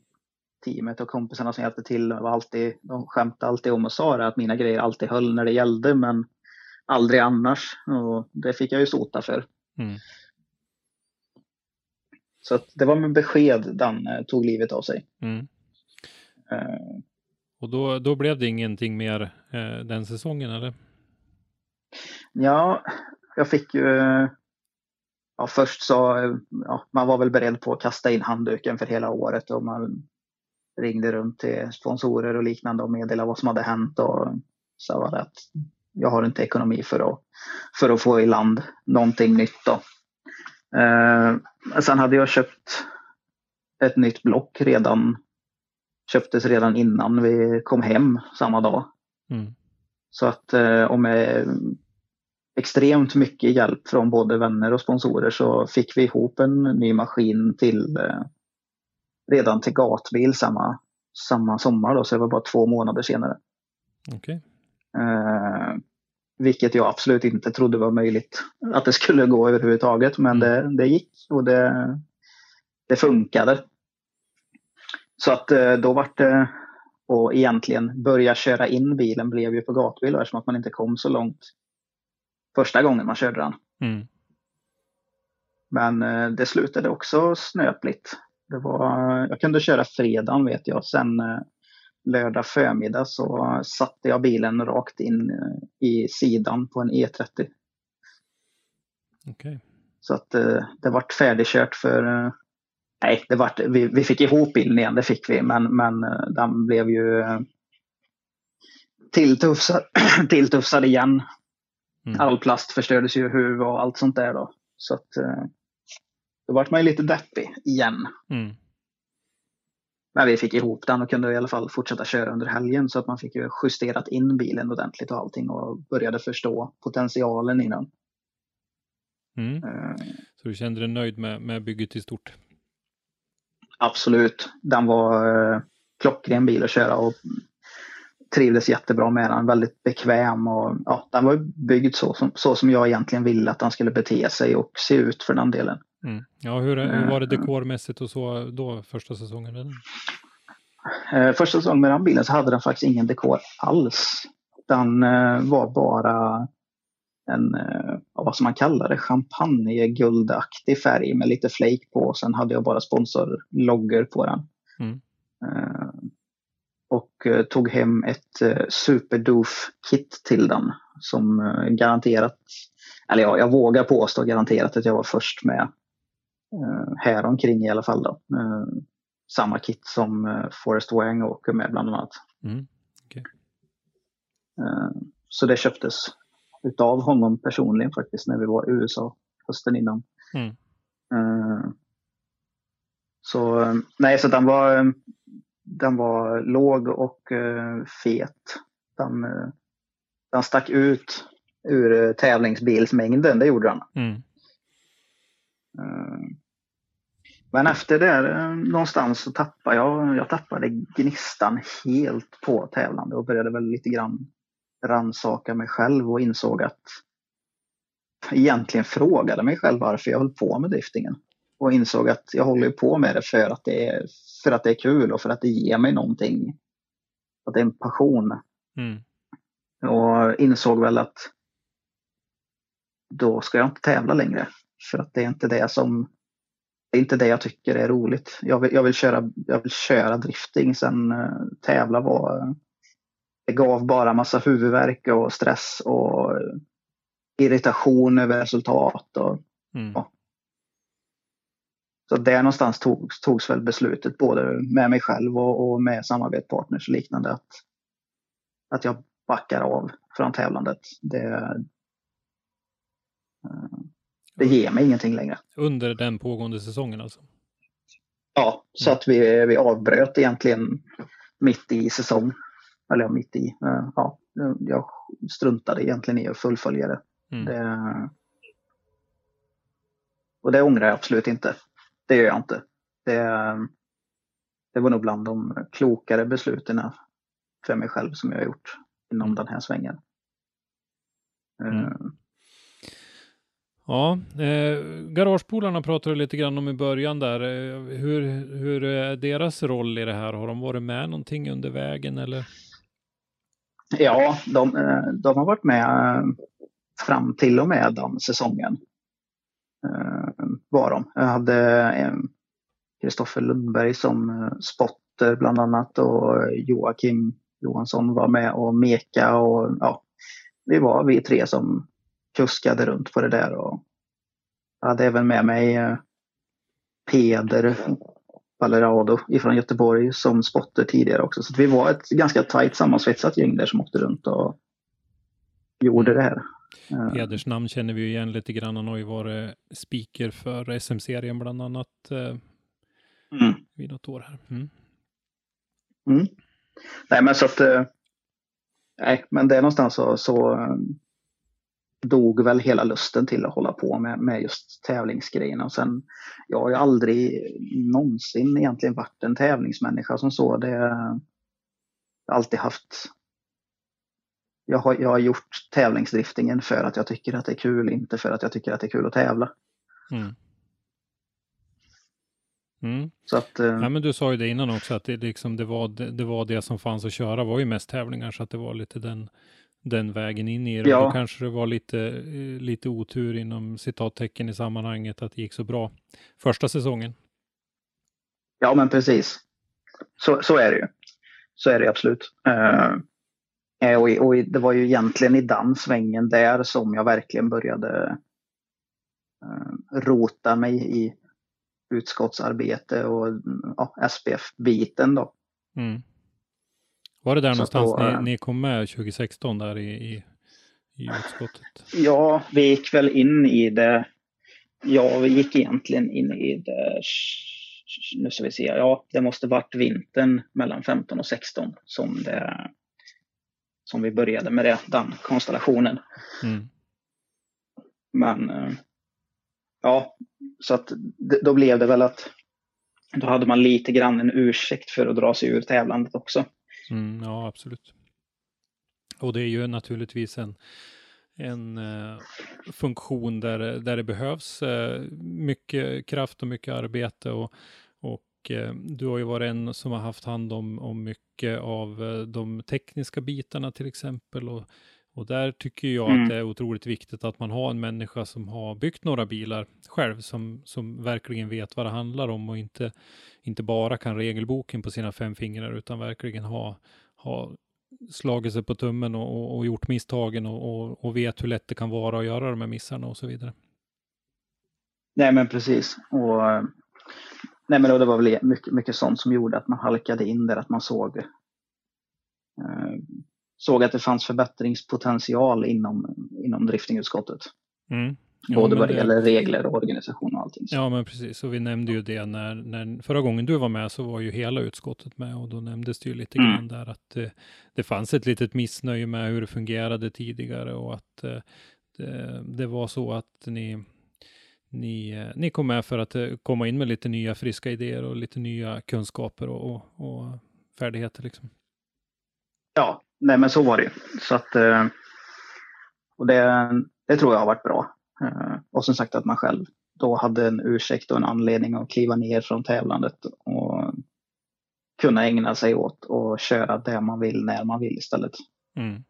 teamet och kompisarna som hjälpte till, var alltid, de skämtade alltid om och sa det, att mina grejer alltid höll när det gällde, men aldrig annars. Och det fick jag ju sota för. Mm. Så det var med besked den eh, tog livet av sig. Mm. Eh, Och då, då blev det ingenting mer eh, den säsongen eller? Ja, jag fick ju... Ja, först så, ja, man var väl beredd på att kasta in handduken för hela året och man ringde runt till sponsorer och liknande och meddelade vad som hade hänt och sa var det att jag har inte ekonomi för att, för att få i land någonting nytt då. Eh, sen hade jag köpt ett nytt block redan, köptes redan innan vi kom hem samma dag. Mm. Så att eh, och med extremt mycket hjälp från både vänner och sponsorer så fick vi ihop en ny maskin till eh, redan till gatbil samma, samma sommar då, så det var bara två månader senare. Okej. Eh, vilket jag absolut inte trodde var möjligt att det skulle gå överhuvudtaget. Men det, det gick och det, det funkade. Så att eh, då vart det och egentligen börja köra in bilen blev ju på gatbil eftersom att man inte kom så långt första gången man körde den. Mm. Men eh, det slutade också snöpligt. Det var, jag kunde köra fredagen vet jag. Sen eh, lördag förmiddag så satte jag bilen rakt in eh, i sidan på en E30. Okej. Så att eh, det vart färdigkört för... eh, Nej, det vart, vi, vi fick ihop bilen igen, det fick vi. Men, men eh, den blev ju tilltufsad, tilltufsad igen. Mm. All plast förstördes ju huv och allt sånt där då. Så att eh, då vart man ju lite deppig igen. Mm. Men vi fick ihop den och kunde i alla fall fortsätta köra under helgen så att man fick ju justerat in bilen ordentligt och allting och började förstå potentialen i den. Mm. Eh, Så du kände dig nöjd med, med bygget i stort? absolut, den var eh, klockren bil att köra och trivdes jättebra med den. Väldigt bekväm och ja, den var byggd så som, så som jag egentligen ville att den skulle bete sig och se ut för den delen. Mm. Ja, hur, hur var det Eh, dekormässigt och så då första säsongen? den? Eh, första säsongen med den bilen så hade den faktiskt ingen dekor alls. Den eh, var bara en, vad som man kallar det, champagneguldaktig färg med lite flake på. Sen hade jag bara sponsorloggor på den. Mm. Och eh, tog hem ett eh, superdoof-kit till den som eh, garanterat, eller ja, jag vågar påstå garanterat att jag var först med eh, här omkring i alla fall. Då. Samma kit som eh, Forrest Wang åker med bland annat. Mm. Eh, Så det köptes utav honom personligen faktiskt när vi var i USA hösten innan. Mm. Så nej, så den var, den var låg och eh, fet. Den, eh, den stack ut ur eh, tävlingsbilsmängden, det gjorde den. Mm. Men efter det någonstans så tappade jag, jag tappade gnistan helt på tävlande och började väl lite grann rannsaka mig själv och insåg att egentligen frågade mig själv varför jag höll på med driftingen. Och insåg att jag håller på med det för att det är, för att det är kul och för att det ger mig någonting. Att det är en passion. Mm. Och insåg väl att då ska jag inte tävla längre. För att det är inte det som det är inte det jag tycker är roligt. Jag vill, jag vill, köra, jag vill köra drifting, sen uh, tävla var... Det gav bara massa huvudvärk och stress och irritation över resultat. Och, Mm. Ja. Så där någonstans togs, togs väl beslutet både med mig själv och, och med samarbetspartners och liknande att, att jag backar av från tävlandet. Det, eh, det ger mig ingenting längre. Under den pågående säsongen alltså? Ja, så att vi, vi avbröt egentligen mitt i säsong. Eller ja, mitt i. eh, Ja, jag struntade egentligen i att fullfölja det. Mm. det. Och det ångrar jag absolut inte. Det gör jag inte. Det, det var nog bland de klokare besluten för mig själv som jag har gjort inom Mm. den här svängen. Mm. Eh, Ja, eh, garagepolarna pratade du lite grann om i början där. Eh, hur, hur är deras roll i det här? Har de varit med någonting under vägen eller? Ja, de, eh, de har varit med fram till och med den säsongen. Eh, var de. Jag hade eh, Kristoffer Lundberg som eh, spotter bland annat och Joakim Johansson var med och meka och ja, vi var vi tre som kuskade runt på det där och jag hade även med mig eh, Peder Valerado ifrån Göteborg som spotter tidigare också. Så vi var ett ganska tajt sammansvetsat gäng där som åkte runt och gjorde det här. Peders namn känner vi ju igen lite grann. Han har ju varit speaker för SM-serien bland annat eh, Mm. vid något år här. Mm. Mm. Nej men så att eh, Nej men det är någonstans så, så eh, dog väl hela lusten till att hålla på med, med just tävlingsgrejerna. Och sen, jag har ju aldrig någonsin egentligen varit en tävlingsmänniska som så. Det, jag har alltid haft jag har, jag har gjort tävlingsdriftingen för att jag tycker att det är kul, inte för att jag tycker att det är kul att tävla. Mm. Mm. Så att, eh, ja, men du sa ju det innan också, att det, liksom, det, var, det, det, var det som fanns att köra var ju mest tävlingar, så att det var lite den, den vägen in i det. Ja. Då kanske det var lite, eh, lite otur inom citattecken i sammanhanget att det gick så bra första säsongen. Ja, men precis. Så, så är det ju. Så är det absolut. Uh, och, och det var ju egentligen i den svängen där som jag verkligen började uh, rota mig i utskottsarbete och ja, SPF-biten då. Mm. Var det där Så någonstans då, ni, ni, kom med 2016 där i, i, i utskottet? Ja, vi gick väl in i det. Ja, vi gick egentligen in i det. Nu ska vi se. Ja, det måste varit vintern mellan 15 och 16 som det som vi började med det, den konstellationen. Mm. Men eh, ja, så att då blev det väl att då hade man lite grann en ursäkt för att dra sig ur tävlandet också. Mm, ja, absolut. Och det är ju naturligtvis en, en uh, funktion där, där det behövs uh, mycket kraft och mycket arbete och, och uh, du har ju varit en som har haft hand om, om mycket av de tekniska bitarna till exempel och och där tycker jag mm. att det är otroligt viktigt att man har en människa som har byggt några bilar själv, som, som verkligen vet vad det handlar om och inte, inte bara kan regelboken på sina fem fingrar, utan verkligen ha, ha slagit sig på tummen och, och, och gjort misstagen och, och, och, vet hur lätt det kan vara att göra de här missarna och så vidare. Nej, men precis. Och, nej, men det var väl mycket, mycket sånt som gjorde att man halkade in där, att man såg eh, såg att det fanns förbättringspotential inom, inom driftingutskottet. Mm. Både vad det gäller regler och organisation och allting. Ja, men precis. Och vi nämnde ju det när, när förra gången du var med så var ju hela utskottet med och då nämndes det ju lite mm. grann där att det, det fanns ett litet missnöje med hur det fungerade tidigare och att eh, det, det var så att ni ni, eh, ni kom med för att eh, komma in med lite nya friska idéer och lite nya kunskaper och, och, och färdigheter. Liksom. Ja, nej men så var det. Så att, eh, och det, det tror jag har varit bra. Och som sagt att man själv då hade en ursäkt och en anledning att kliva ner från tävlandet och kunna ägna sig åt och köra det man vill när man vill istället. Mm.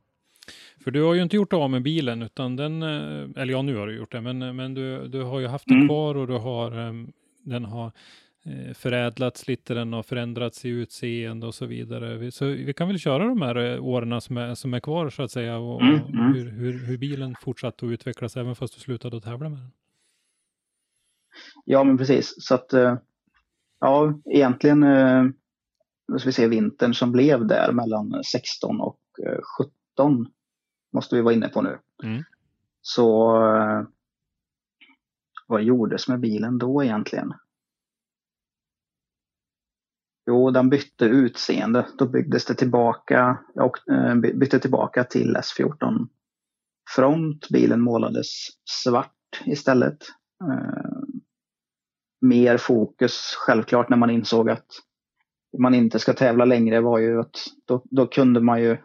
För du har ju inte gjort av med bilen utan den, eh, eller ja nu har du gjort det, men, men du, du har ju haft den mm. kvar och du har, den har Eh, förädlats lite, den har förändrats i utseende och så vidare. Så vi kan väl köra de här eh, åren som är, som är kvar så att säga och, mm, och mm. hur, hur, hur, bilen fortsatte att utvecklas även fast du slutade att tävla med den. Ja, men precis. Så att eh, ja, egentligen nu ska vi se vintern som blev där mellan 16 och 17 måste vi vara inne på nu. Mm. Så vad gjordes med bilen då egentligen? Jo, den bytte utseende. Då byggdes det tillbaka, och eh, bytte tillbaka till S14 front. Bilen målades svart istället. Eh, mer fokus, självklart när man insåg att man inte ska tävla längre var ju att då, då kunde man ju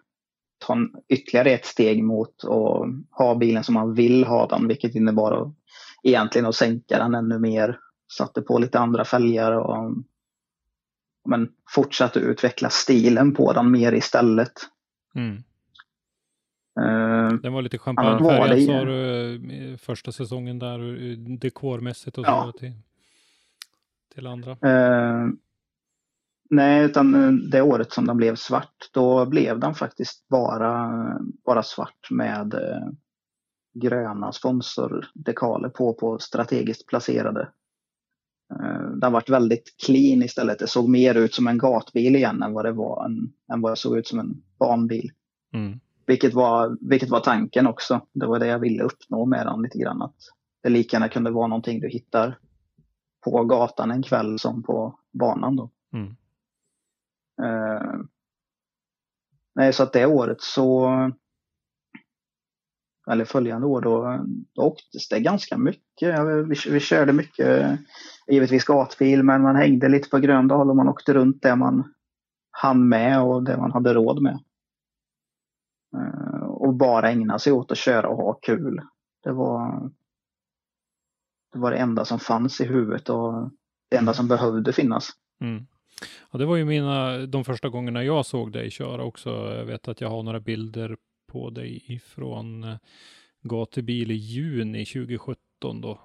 ta ytterligare ett steg mot att ha bilen som man vill ha den, vilket innebar att, egentligen att sänka den ännu mer. Satte på lite andra fälgar och men, fortsatte utveckla stilen på den mer istället. Mm. Uh, den var lite champagnefärgad sa du första säsongen där, dekormässigt och så till, till andra? Uh, nej, utan det året som den blev svart, då blev den faktiskt bara, bara svart med uh, gröna sponsordekaler på, på strategiskt placerade Eh, har varit väldigt clean istället. Det såg mer ut som en gatbil igen än vad det var en, än vad det såg ut som en barnbil. Mm. Vilket, var, vilket var tanken också. Det var det jag ville uppnå med den lite grann. Att det lika gärna kunde vara någonting du hittar på gatan en kväll som på banan då. Mm. Eh, nej, så att det året så eller följande år, då, då åktes det ganska mycket. Vi, vi körde mycket, givetvis gatbil, men man hängde lite på Gröndal och man åkte runt det man hann med och det man hade råd med. Eh, och bara ägna sig åt att köra och ha kul. Det var, det var det enda som fanns i huvudet och det enda som behövde finnas. Mm. Ja, det var ju mina, de första gångerna jag såg dig köra också. Jag vet att jag har några bilder på dig ifrån eh, gatubil i juni 2017 då.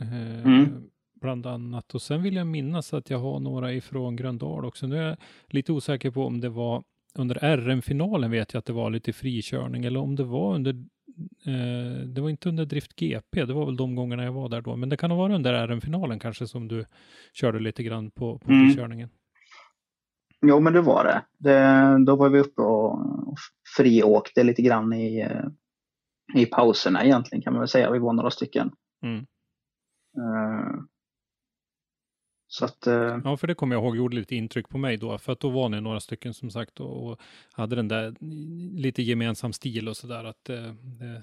Eh, mm. Bland annat. Och sen vill jag minnas att jag har några ifrån Gröndal också. Nu är jag lite osäker på om det var under RM-finalen vet jag att det var lite frikörning eller om det var under eh, det var inte under Drift GP, det var väl de gångerna jag var där då, men det kan ha varit under RM-finalen kanske som du körde lite grann på, på mm. frikörningen. Jo, men det var det. det. Då var vi uppe och friåkte lite grann i, eh, i pauserna egentligen kan man väl säga. Vi var några stycken. Mm. Uh, så att, uh, ja, för det kommer jag ihåg gjorde lite intryck på mig då, för att då var ni några stycken som sagt och, och hade den där lite gemensam stil och sådär att uh, det,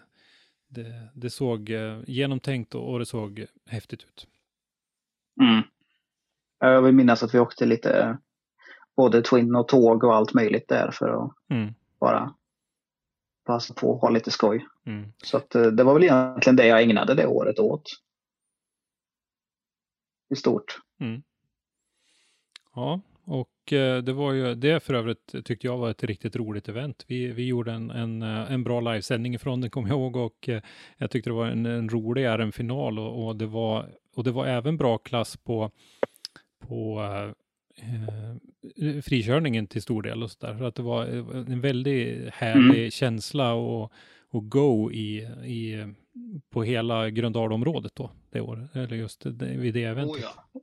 det, det, såg genomtänkt och, och, det såg häftigt ut. Mm. Jag vill minnas att vi åkte lite både Twin och tåg och allt möjligt där för att mm. bara passa på att ha lite skoj. Mm. Så att, eh, det var väl egentligen det jag ägnade det året åt. I stort. Mm. Ja, och eh, det var ju det för övrigt tyckte jag var ett riktigt roligt event. Vi, vi gjorde en, en, eh, en bra livesändning ifrån det kommer jag ihåg och jag tyckte det var en, en rolig RM-final och, och, det var, och det var även bra klass på, på eh, frikörningen till stor del och så där. För att det var en väldigt härlig mm. känsla och, och go i, i, på hela Gröndalområdet då, det året, eller just det, vid det eventet. Oh ja,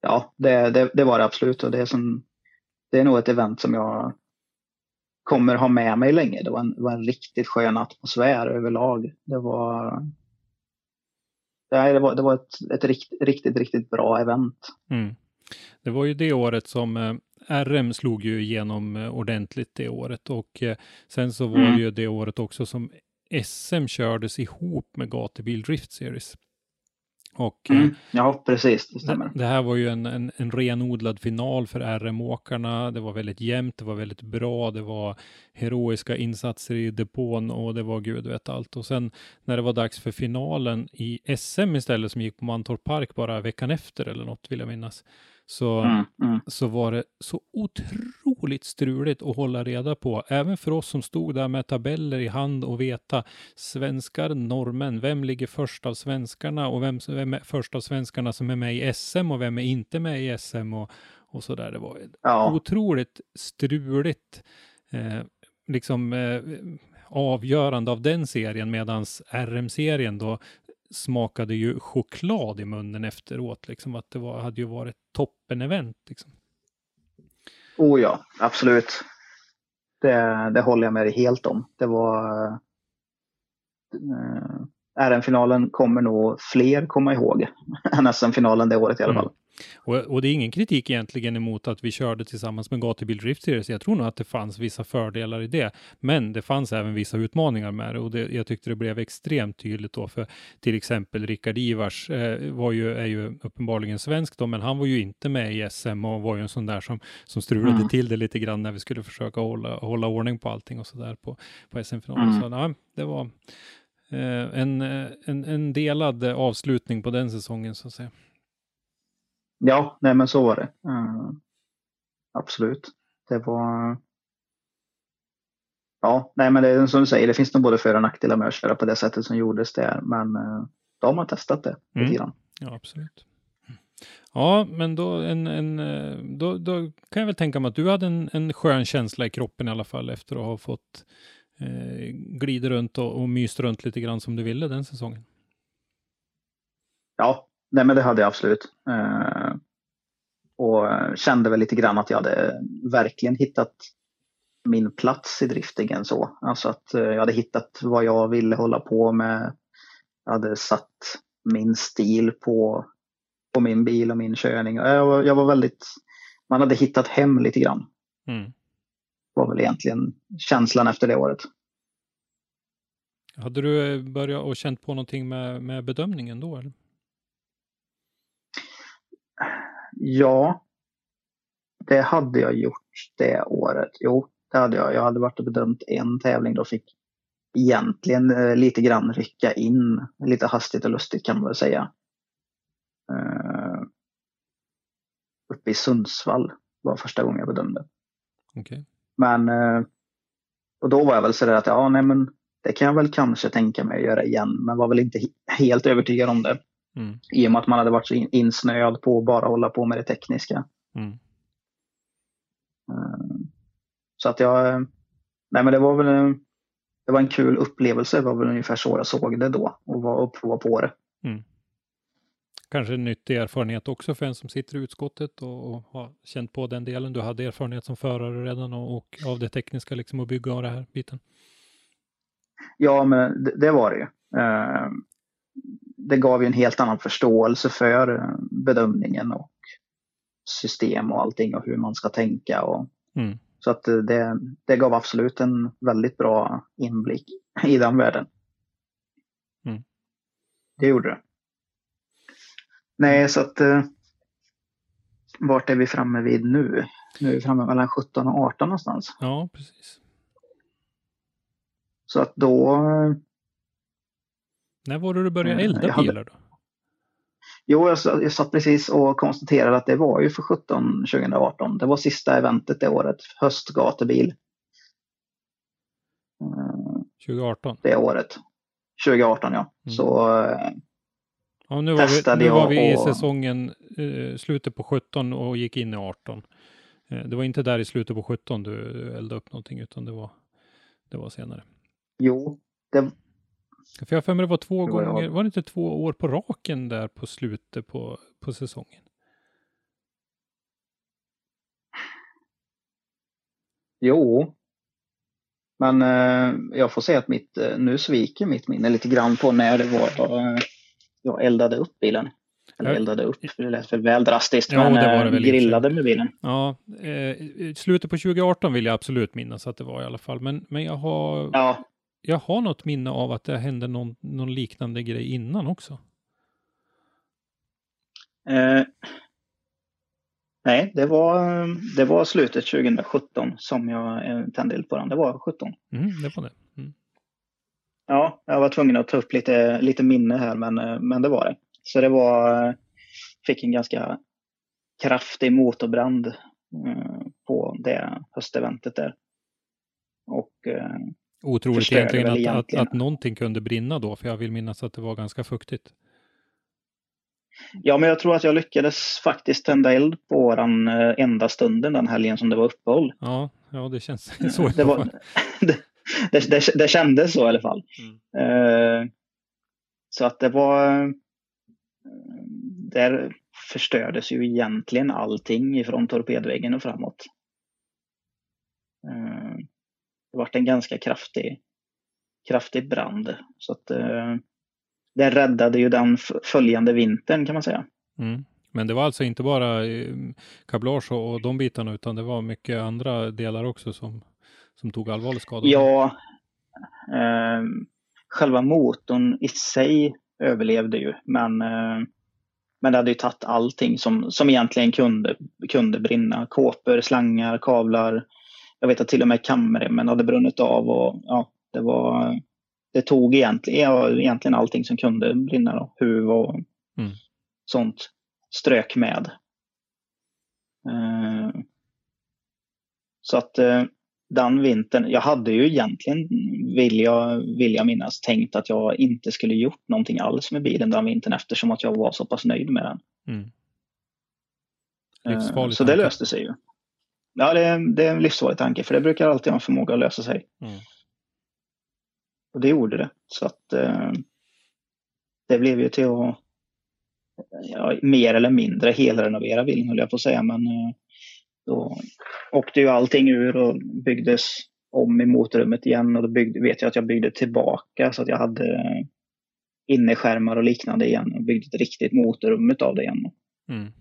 ja det, det, det, var det absolut och det är, som, det är nog ett event som jag kommer ha med mig länge. Det var en, var en riktigt skön atmosfär överlag. Det var det var, det var ett, ett rikt, riktigt, riktigt bra event. Mm. Det var ju det året som eh, RM slog ju igenom eh, ordentligt det året och eh, sen så var mm. det ju det året också som SM kördes ihop med Gatubil Drift Series. Och, mm. Ja, precis, det stämmer. Det, det här var ju en, en, en renodlad final för RM-åkarna. Det var väldigt jämnt, det var väldigt bra, det var heroiska insatser i depån och det var gud vet allt. Och sen när det var dags för finalen i SM istället som gick på Mantorp Park bara veckan efter eller något vill jag minnas så, mm, mm. så var det så otroligt struligt att hålla reda på. Även för oss som stod där med tabeller i hand och veta svenskar, norrmän, vem ligger först av svenskarna och vem, vem är först av svenskarna som är med i SM och vem är inte med i SM och, och så där. Det var ja. otroligt struligt. Eh, liksom eh, avgörande av den serien medans RM-serien då smakade ju choklad i munnen efteråt, liksom att det var, hade ju varit toppen-event. Liksom. Oh ja, absolut. Det, det håller jag med dig helt om. Det var... Eh, RM-finalen kommer nog fler komma ihåg än SM-finalen det året i alla mm. fall. Och, och, det är ingen kritik egentligen emot att vi körde tillsammans med Gatubil Drift Series. Jag tror nog att det fanns vissa fördelar i det. Men det fanns även vissa utmaningar med det och det, jag tyckte det blev extremt tydligt då för till exempel Rickard Ivars eh, var ju, är ju uppenbarligen svensk då, men han var ju inte med i SM och var ju en sån där som, som strulade mm. till det lite grann när vi skulle försöka hålla, hålla ordning på allting och så där på, på SM-finalen. Mm. Så nej, det var en, eh, en, en delad avslutning på den säsongen så att säga. Ja, nej men så var det. Absolut. Det var... Ja, nej men det är som du säger, det finns nog både för och nackdelar med att köra på det sättet som gjordes där. Men då har man testat det mm. lite grann. Ja, absolut. Ja, men då, en, en, eh, då, då kan jag väl tänka mig att du hade en, en skön känsla i kroppen i alla fall efter att ha fått eh, runt och, och myst runt lite grann som du ville den säsongen. Ja, nej men det hade jag absolut. Eh, och kände väl lite grann att jag hade verkligen hittat min plats i driftingen så. Alltså att eh, jag hade hittat vad jag ville hålla på med. Jag hade satt min stil på, på min bil och min körning. Jag var, jag var väldigt, man hade hittat hem lite grann. Mm. Var väl egentligen känslan efter det året. Hade du eh, börjat och känt på någonting med, med bedömningen då? Eller? Ja, det hade jag gjort det året. Jo, det hade jag. Jag hade varit och bedömt en tävling då fick egentligen eh, lite grann rycka in lite hastigt och lustigt kan man väl säga. Uh, uppe i Sundsvall var första gången jag bedömde. Okay. Men uh, och då var jag väl sådär att ja, nej men det kan jag väl kanske tänka mig att göra igen, men var väl inte helt övertygad om det. Mm. I och med att man hade varit så insnöad på att bara hålla på med det tekniska. Mm. Uh, så att jag, nej men det var väl det var en kul upplevelse, det var väl ungefär så jag såg det då och var och prova på det. Mm. Kanske en nyttig erfarenhet också för en som sitter i utskottet och, och har känt på den delen. Du hade erfarenhet som förare redan och, och av det tekniska liksom och bygga av det här biten. Ja, men det, det var det ju. Eh, det gav ju en helt annan förståelse för eh, bedömningen och system och allting och hur man ska tänka. Och, mm. Så att det, det gav absolut en väldigt bra inblick i den världen. Mm. Det gjorde det. Nej, så att eh, vart är vi framme vid nu? Nu är vi framme mellan 17 och 18 någonstans. Ja, precis. Så att då... När var det du började elda hade, bilar då? Jo, jag, jag satt precis och konstaterade att det var ju för 17 2018. Det var sista eventet det året, höstgatubil. 2018? Det året. 2018 ja. Mm. Så eh, ja, nu var vi, nu var vi i säsongen eh, slutet på 17 och gick in i 18. Eh, det var inte där i slutet på 17 du eldade upp någonting utan det var, det var senare. Jo, det, för jag mig det var två det var gånger, jag. var det inte två år på raken där på slutet på, på säsongen? Jo, men eh, jag får säga att mitt, eh, nu sviker mitt minne lite grann på när det var eh, jag eldade upp bilen. Eller eldade upp, det lät väl väl drastiskt, ja, men det var det väl grillade med bilen. Ja, eh, slutet på 2018 vill jag absolut minnas att det var i alla fall, men, men jag har ja jag har något minne av att det hände någon, någon liknande grej innan också. Eh, nej, det var, det var slutet 2017 som jag tände eld på den. Det var 17. Mm, det var det. Ja, jag var tvungen att ta upp lite, lite minne här, men, men det var det. Så det var, fick en ganska kraftig motorbrand eh, på det hösteventet där. Och eh, Otroligt egentligen att, egentligen att, att någonting kunde brinna då, för jag vill minnas att det var ganska fuktigt. Ja, men jag tror att jag lyckades faktiskt tända eld på den eh, enda stunden den helgen som det var uppehåll. Ja, ja det känns så. det, var, det, det, det, det kändes så i alla fall. Mm. Uh, så att det var... Eh, där förstördes ju egentligen allting ifrån torpedväggen och framåt. Uh, det varit en ganska kraftig, kraftig brand. Så att eh, det räddade ju den följande vintern kan man säga. Mm. Men det var alltså inte bara kablage och de bitarna utan det var mycket andra delar också som, som tog allvarlig skada? Ja, eh, själva motorn i sig överlevde ju men, eh, men det hade ju tagit allting som, som egentligen kunde, kunde brinna. Kåpor, slangar, kavlar, jag vet att till och med kamremmen hade brunnit av och ja, det var det tog egentligen, egentligen allting som kunde brinna. Då. Huv och mm. sånt strök med. Uh, så att uh, den vintern, jag hade ju egentligen, vill jag, vill jag minnas, tänkt att jag inte skulle gjort någonting alls med bilen den vintern eftersom att jag var så pass nöjd med den. Mm. Uh, så det löste sig ju. Ja, det är, det är en livsfarlig tanke för det brukar alltid ha en förmåga att lösa sig. Mm. Och det gjorde det. Så att eh, det blev ju till att ja, mer eller mindre helrenovera bilen höll jag på att säga. Men eh, då åkte ju allting ur och byggdes om i motorrummet igen och då byggde, vet jag att jag byggde tillbaka så att jag hade innerskärmar och liknande igen och byggde ett riktigt motorrum av det igen. Mm.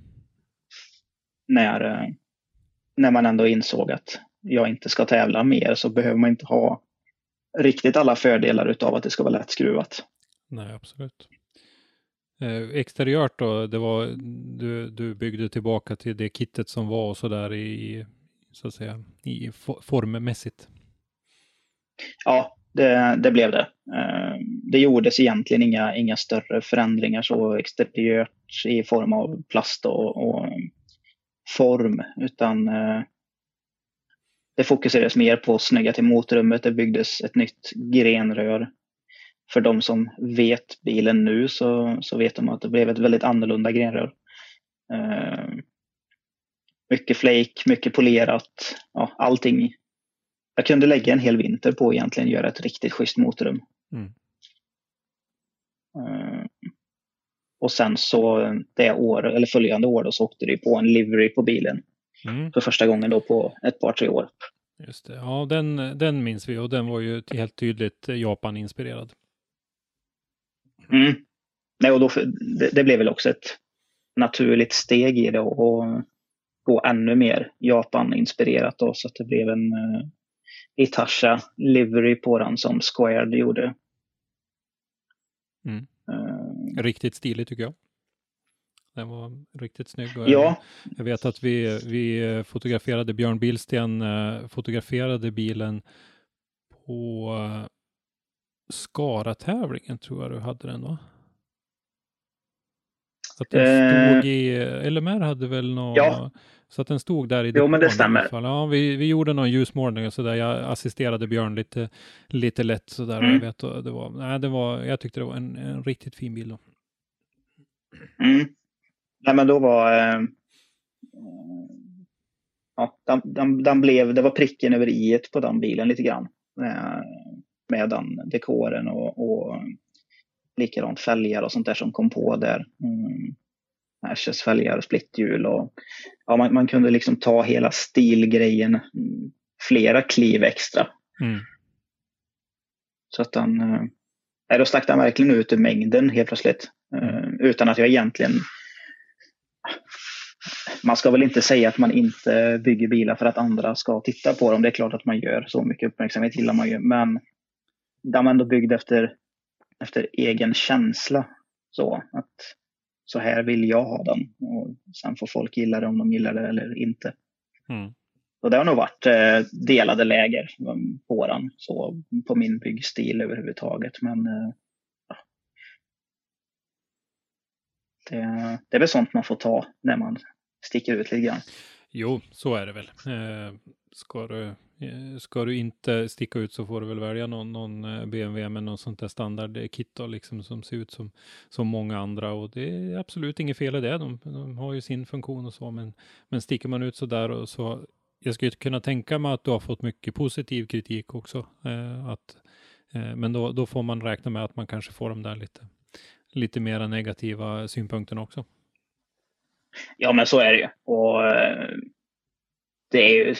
När, eh, när man ändå insåg att jag inte ska tävla mer så behöver man inte ha riktigt alla fördelar utav att det ska vara lättskruvat. Nej, absolut. Eh, exteriört då, det var, du, du byggde tillbaka till det kittet som var och så där i, så att säga, i formmässigt? Ja, det, det blev det. Eh, det gjordes egentligen inga, inga större förändringar så exteriört i form av plast och, och form, utan eh, det fokuserades mer på att snygga till motrummet. Det byggdes ett nytt grenrör. För de som vet bilen nu så, så vet de att det blev ett väldigt annorlunda grenrör. Uh, mycket flake, mycket polerat, ja, allting. Jag kunde lägga en hel vinter på egentligen göra ett riktigt schysst motorrum. Mm. Uh, och sen så det år, eller följande år då, så åkte det på en livery på bilen. Mm. För första gången då på ett par, tre år. Just det. Ja, den, den minns vi och den var ju helt tydligt Japan-inspirerad. Mm. Nej, och då, det, det, blev väl också ett naturligt steg i det och gå ännu mer Japan-inspirerat då så att det blev en uh, Itasha livery på den som Squared gjorde. Mm. Uh, Riktigt stiligt tycker jag. Den var riktigt snygg. Och ja. Jag, vet att vi, vi fotograferade, Björn Billsten uh, fotograferade bilen på Skara-tävlingen tror jag du hade den va? Så att den stod eh. i, LMR hade väl något, ja. så att den stod där i Jo men det stämmer. Ja, vi, vi gjorde någon ljusmålning och sådär. Jag assisterade Björn lite, lite lätt sådär. Mm. Jag, vet, det var, nej, det var, jag tyckte det var en, en riktigt fin bild. Då. Mm. Nej men då var eh, ja, den, den, den, blev, det var pricken över i på den bilen lite grann. Eh, med den dekoren och, och likadant fälgar och sånt där som kom på där. Mm. Ashes fälgar och splitthjul och ja, man, man, kunde liksom ta hela stilgrejen mm, flera kliv extra. Mm. Så att den, äh, då stack den verkligen ut ur mängden helt plötsligt. Äh, utan att jag egentligen man ska väl inte säga att man inte bygger bilar för att andra ska titta på dem. Det är klart att man gör. Så mycket uppmärksamhet gillar man ju. Men den var ändå byggd efter, efter egen känsla. Så att så här vill jag ha den. Och sen får folk gilla det om de gillar det eller inte. Mm. Och det har nog varit eh, delade läger på den, så på min byggstil överhuvudtaget. Men eh, ja. det, det är väl sånt man får ta när man sticker ut lite grann. Jo, så är det väl. Eh, ska du Eh, ska du inte sticka ut så får du väl välja någon, någon eh, BMW med någon sånt där standardkit då, liksom som ser ut som, som många andra och det är absolut inget fel i det. De, de har ju sin funktion och så, men, men sticker man ut så där och så jag skulle kunna tänka mig att du har fått mycket positiv kritik också. Eh, att, eh, men då, då får man räkna med att man kanske får de där lite, lite mera negativa synpunkterna också. Ja, men så är det ju. Och eh, det är ju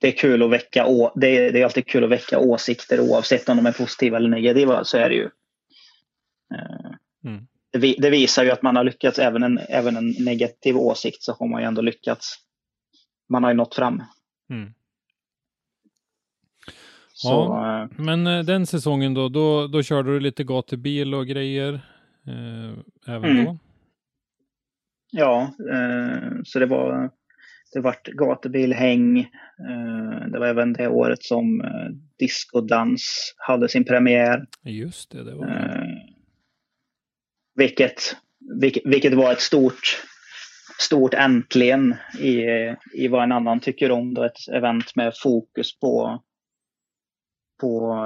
det är kul att väcka, det är, det är alltid kul att väcka åsikter oavsett om de är positiva eller negativa. Så är det ju. Eh, mm. Det, det, visar ju att man har lyckats, även en, även en negativ åsikt så har man ju ändå lyckats. Man har ju nått fram. Mm. Så, ja, äh, men eh, den säsongen då, då, då körde du lite gatubil och grejer eh, även mm. då? Ja, eh, så det var det vart gatubilhäng. Eh, det var även det året som eh, Discodans hade sin premiär. Just det, det var det. Eh, vilket, vilket var ett stort, stort äntligen i, i vad en annan tycker om. Då ett event med fokus på, på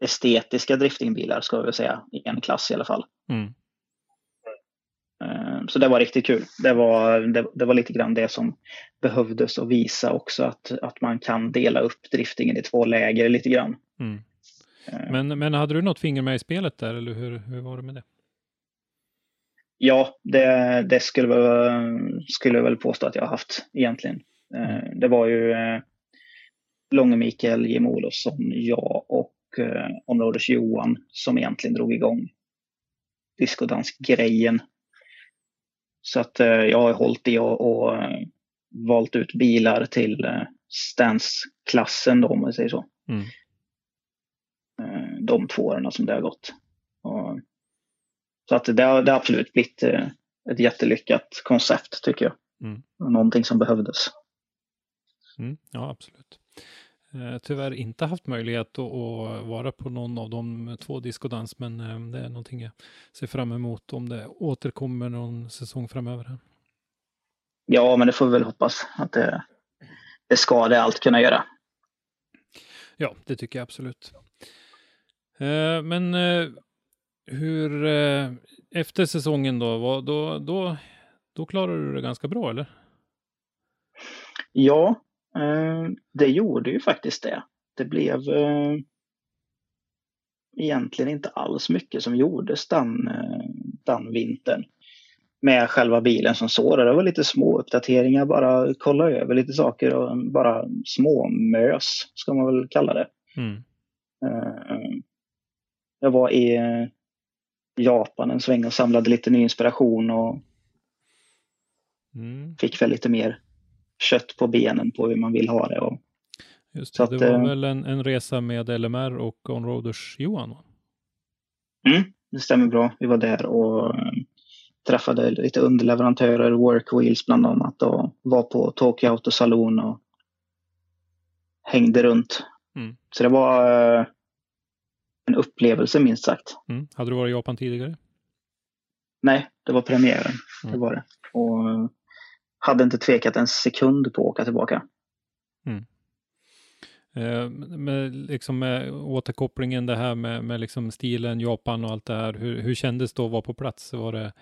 estetiska driftingbilar ska vi säga, i en klass i alla fall. Mm. Eh, så det var riktigt kul. Det var, det, det, var lite grann det som behövdes att visa också att, att man kan dela upp driftingen i två läger lite grann. Mm. Eh. Men, men hade du något finger med i spelet där eller hur, hur var det med det? Ja, det, det skulle, skulle jag väl påstå att jag har haft egentligen. Eh, mm. Det var ju Långe Mikael, Jim Olofsson, jag och områdes Johan som egentligen drog igång discodansgrejen så att eh, jag har hållit i och, och eh, valt ut bilar till eh, Stans klassen då om man säger så. Mm. De två åren som det har gått. Och, så att det har, det har absolut blivit ett jättelyckat koncept tycker jag. Mm. Någonting som behövdes. Mm, ja, absolut. Eh, tyvärr inte haft möjlighet att, vara på någon av de två diskodans, men eh, det är någonting jag ser fram emot om det återkommer någon säsong framöver. Ja, men det får vi väl hoppas att det, det ska det allt kunna göra. Ja, det tycker jag absolut. Eh, men hur, efter säsongen då, då, då, då klarar du det ganska bra eller? Ja, det gjorde ju faktiskt det. Det blev eh, egentligen inte alls mycket som gjordes den, eh, den vintern med själva bilen som så. Det var lite små uppdateringar, bara kolla över lite saker och bara små mös ska man väl kalla det. Mm. Eh, Jag var i eh, Japan en sväng och samlade lite ny inspiration och Mm. fick väl lite mer kött på benen på hur man vill ha det. Och, Just det, att, det var eh, väl en, en resa med LMR och Onroaders Johan? Va? mm, det stämmer bra. Vi var där och eh, träffade lite underleverantörer, Workwheels bland annat och var på Tokyo Auto Saloon och hängde runt. Mm. Så det var eh, en upplevelse minst sagt. Mm. Hade du varit i Japan tidigare? Nej, det var premiären. Det Mm. var det. Och hade inte tvekat en sekund på att åka tillbaka. Eh, med, liksom med återkopplingen det här med, med liksom stilen Japan och allt det här. Hur, hur kändes det att vara på plats? Var det,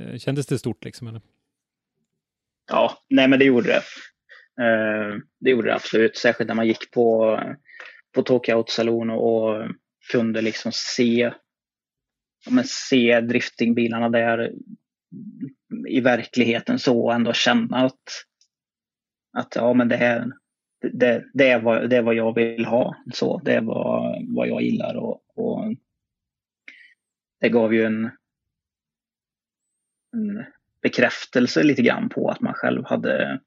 eh, kändes det stort liksom? Eller? Ja, nej men det gjorde det. Eh, det gjorde det absolut. Särskilt när man gick på, på Saloon och, och kunde liksom se, men se driftingbilarna där i verkligheten så och ändå känna att, att ja, men det, här, det, det, är vad, det är vad jag vill ha. Så, det är vad, vad jag gillar. Och, och det gav ju en, en bekräftelse lite grann på att man själv hade,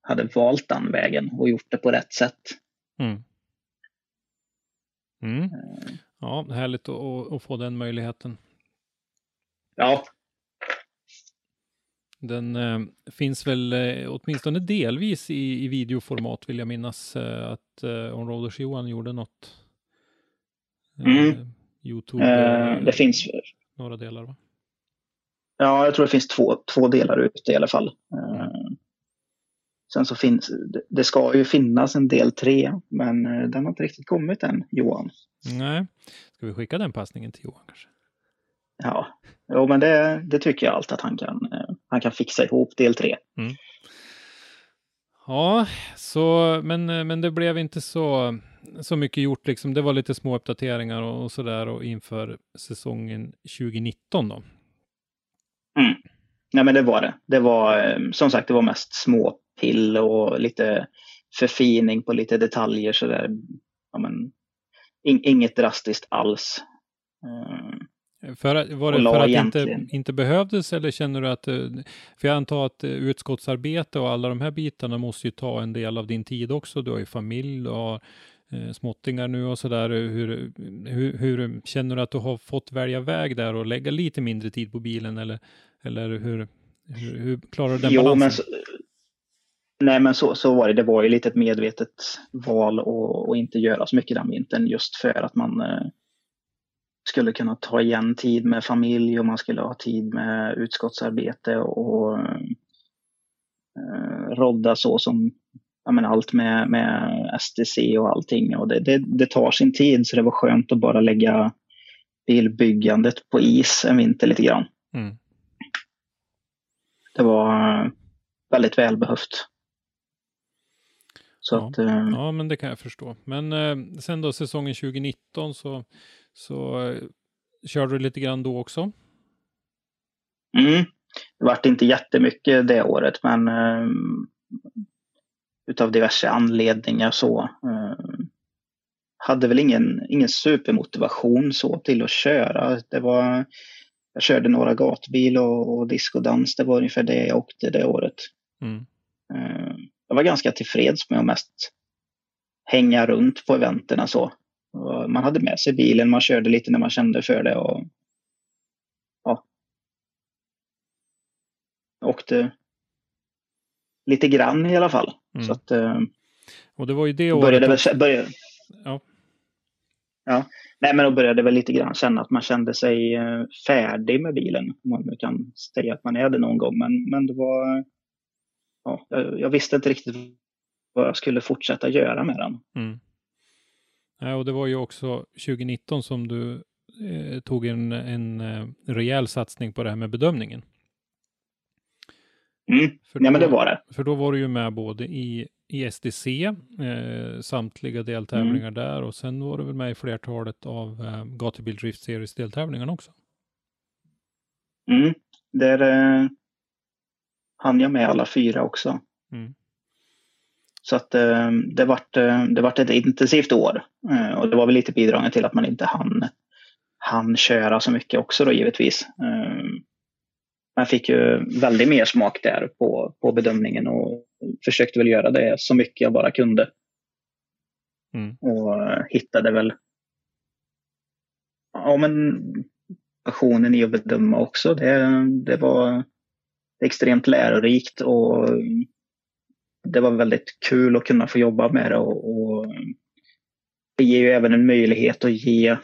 hade valt den vägen och gjort det på rätt sätt. Mm. Mm. Ja, härligt att, att, att få den möjligheten. Ja, Den eh, finns väl eh, åtminstone delvis i, i videoformat vill jag minnas eh, att eh, Onroaders Johan gjorde något. Eh, Mm. Youtube, eh, eh, det finns några delar va? Ja, jag tror det finns två, två delar ute i alla fall. Eh, sen så finns det- ska ju finnas en del tre, men den har inte riktigt kommit än, Johan. Nej, ska vi skicka den passningen till Johan kanske? Ja, jo, men det, det tycker jag allt att han kan, eh, han kan fixa ihop del tre. Ja, så, men, eh, men det blev inte så, så mycket gjort liksom. Det var lite små uppdateringar och, och sådär och inför säsongen 2019 då. Nej, men det var det. Det var eh, som sagt, det var mest små pill och lite förfining på lite detaljer sådär. Ja, men, in, inget drastiskt alls. Eh, För, att- var det för att det inte, inte behövdes eller känner du att, eh, för jag antar att eh, utskottsarbete och alla de här bitarna måste ju ta en del av din tid också. Du har ju familj och har eh, småttingar nu och sådär. Hur, hur, hur känner du att du har fått välja väg där och lägga lite mindre tid på bilen eller, eller hur, hur, hur klarar du den Jo, balansen? men så, nej, men så, så var det. Det var ju lite ett medvetet val att inte göra så mycket den vintern just för att man skulle kunna ta igen tid med familj och man skulle ha tid med utskottsarbete och eh, rodda så som ja, men allt med, med STC och allting. Och det, det, det tar sin tid så det var skönt att bara lägga bilbyggandet på is en vinter lite grann. Mm. Det var eh, väldigt välbehövt. Så Ja. att, eh, Ja, men det kan jag förstå. Men eh, sen då säsongen 2019 så, så eh, körde du lite grann då också. mm, det vart inte jättemycket det året men eh, utav diverse anledningar så eh, hade väl ingen, ingen supermotivation så till att köra. Det var, jag körde några gatbil och, och discodans. Det var ungefär det jag åkte det året. Mm. Eh, jag var ganska tillfreds med att mest hänga runt på eventerna så. Och man hade med sig bilen, man körde lite när man kände för det och ja. Åkte lite grann i alla fall. Mm. Så att, eh, Och det var ju det året började väl, började, Ja. ja. Nej, men då började väl lite grann känna att man kände sig eh, färdig med bilen. Om man nu kan säga att man är det någon gång. Men, men det var... Ja, jag, jag visste inte riktigt vad jag skulle fortsätta göra med den. Mm. Ja, och det var ju också 2019 som du eh, tog en, en eh, rejäl satsning på det här med bedömningen. Mm. För Ja, men det var det. För då var du ju med både i, i SDC, eh, samtliga deltävlingar Mm. där och sen var du väl med i flertalet av eh, Gatubil Drift Series deltävlingarna också. Mm. Där eh, hann jag med alla fyra också. Mm. Så att eh, det vart, eh, det vart ett intensivt år. Eh, och det var väl lite bidragande till att man inte hann, hann köra så mycket också då givetvis. Man fick ju väldigt mer smak där på, på bedömningen och försökte väl göra det så mycket jag bara kunde. Mm. Och hittade väl ja, men passionen i att bedöma också. Det, det var extremt lärorikt och det var väldigt kul att kunna få jobba med det och, och det ger ju även en möjlighet att ge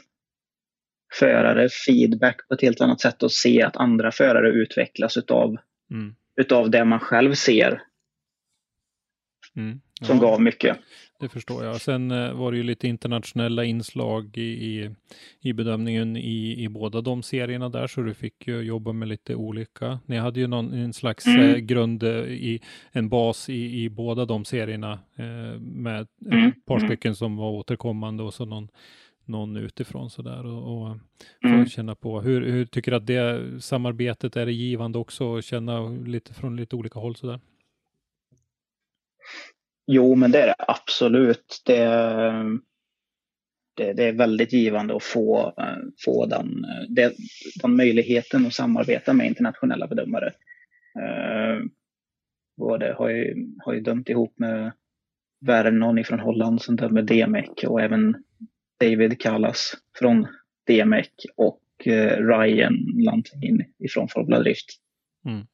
förare feedback på ett helt annat sätt och se att andra förare utvecklas utav, Mm. utav det man själv ser Mm. som Ja, gav mycket. Det förstår jag. Sen eh, var det ju lite internationella inslag i, i, i bedömningen i, i båda de serierna där, så du fick ju jobba med lite olika. Ni hade ju någon en slags Mm. eh, grund eh, i en bas i, i båda de serierna eh, med Mm, ett par mm. stycken som var återkommande och så någon, någon utifrån sådär och, och Mm. få känna på. Hur, hur tycker du att det samarbetet är det givande också att känna lite från lite olika håll sådär? Jo, men det är det absolut. Det, det, det är väldigt givande att få, eh, få den, eh, det, den möjligheten att samarbeta med internationella bedömare. Eh, både har ju, har ju dömt ihop med Vernon från Holland som dömer DMEC och även David Callas från DMEC och eh, Ryan Lantin ifrån Formula Drift. Mm.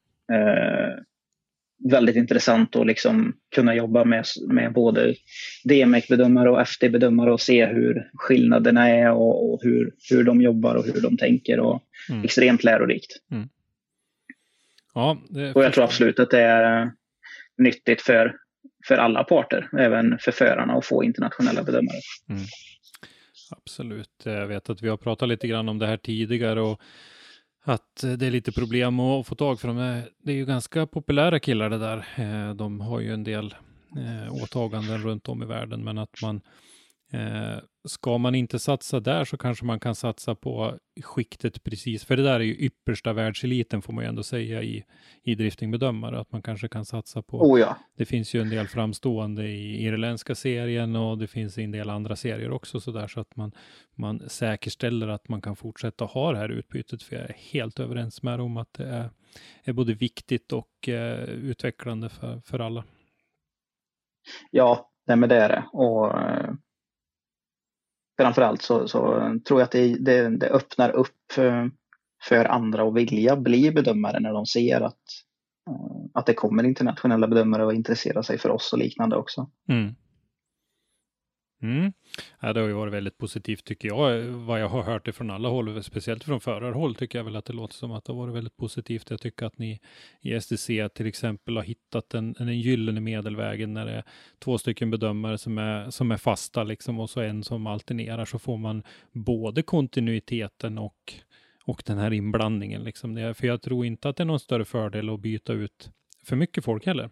Eh, väldigt intressant att liksom kunna jobba med, med både DMEC-bedömare och FD-bedömare och se hur skillnaderna är och, och hur, hur de jobbar och hur de tänker. Och Mm. Extremt lärorikt. Ja, det Och jag tror absolut att det är nyttigt för, för alla parter, även för förarna att få internationella bedömare. Absolut. Jag vet att vi har pratat lite grann om det här tidigare och att eh, det är lite problem att få tag för dem. är- Det är ju ganska populära killar det där. Eh, de har ju en del eh, åtaganden runt om i världen, men att man eh, ska man inte satsa där så kanske man kan satsa på skiktet precis, för det där är ju yppersta världseliten får man ju ändå säga i, i driftingbedömare, att man kanske kan satsa på Oh ja. det finns ju en del framstående i irländska serien och det finns en del andra serier också så där så att man, man säkerställer att man kan fortsätta ha det här utbytet. För jag är helt överens med om att det är, är både viktigt och eh, utvecklande för, för alla. Ja, nej, men det är det. Och eh, framförallt så, så tror jag att det, det, det öppnar upp för, för andra att vilja bli bedömare när de ser att, eh, att det kommer internationella bedömare och intresserar sig för oss och liknande också. Mm. Mm. Ja, det har ju varit väldigt positivt tycker jag, vad jag har hört det från alla håll, speciellt från förarhåll tycker jag väl att det låter som att det har varit väldigt positivt. Jag tycker att ni i STC till exempel har hittat en, en gyllene medelvägen när det är två stycken bedömare som är, som är fasta liksom och så en som alternerar så får man både kontinuiteten och, och den här inblandningen liksom. Det, för jag tror inte att det är någon större fördel att byta ut för mycket folk heller.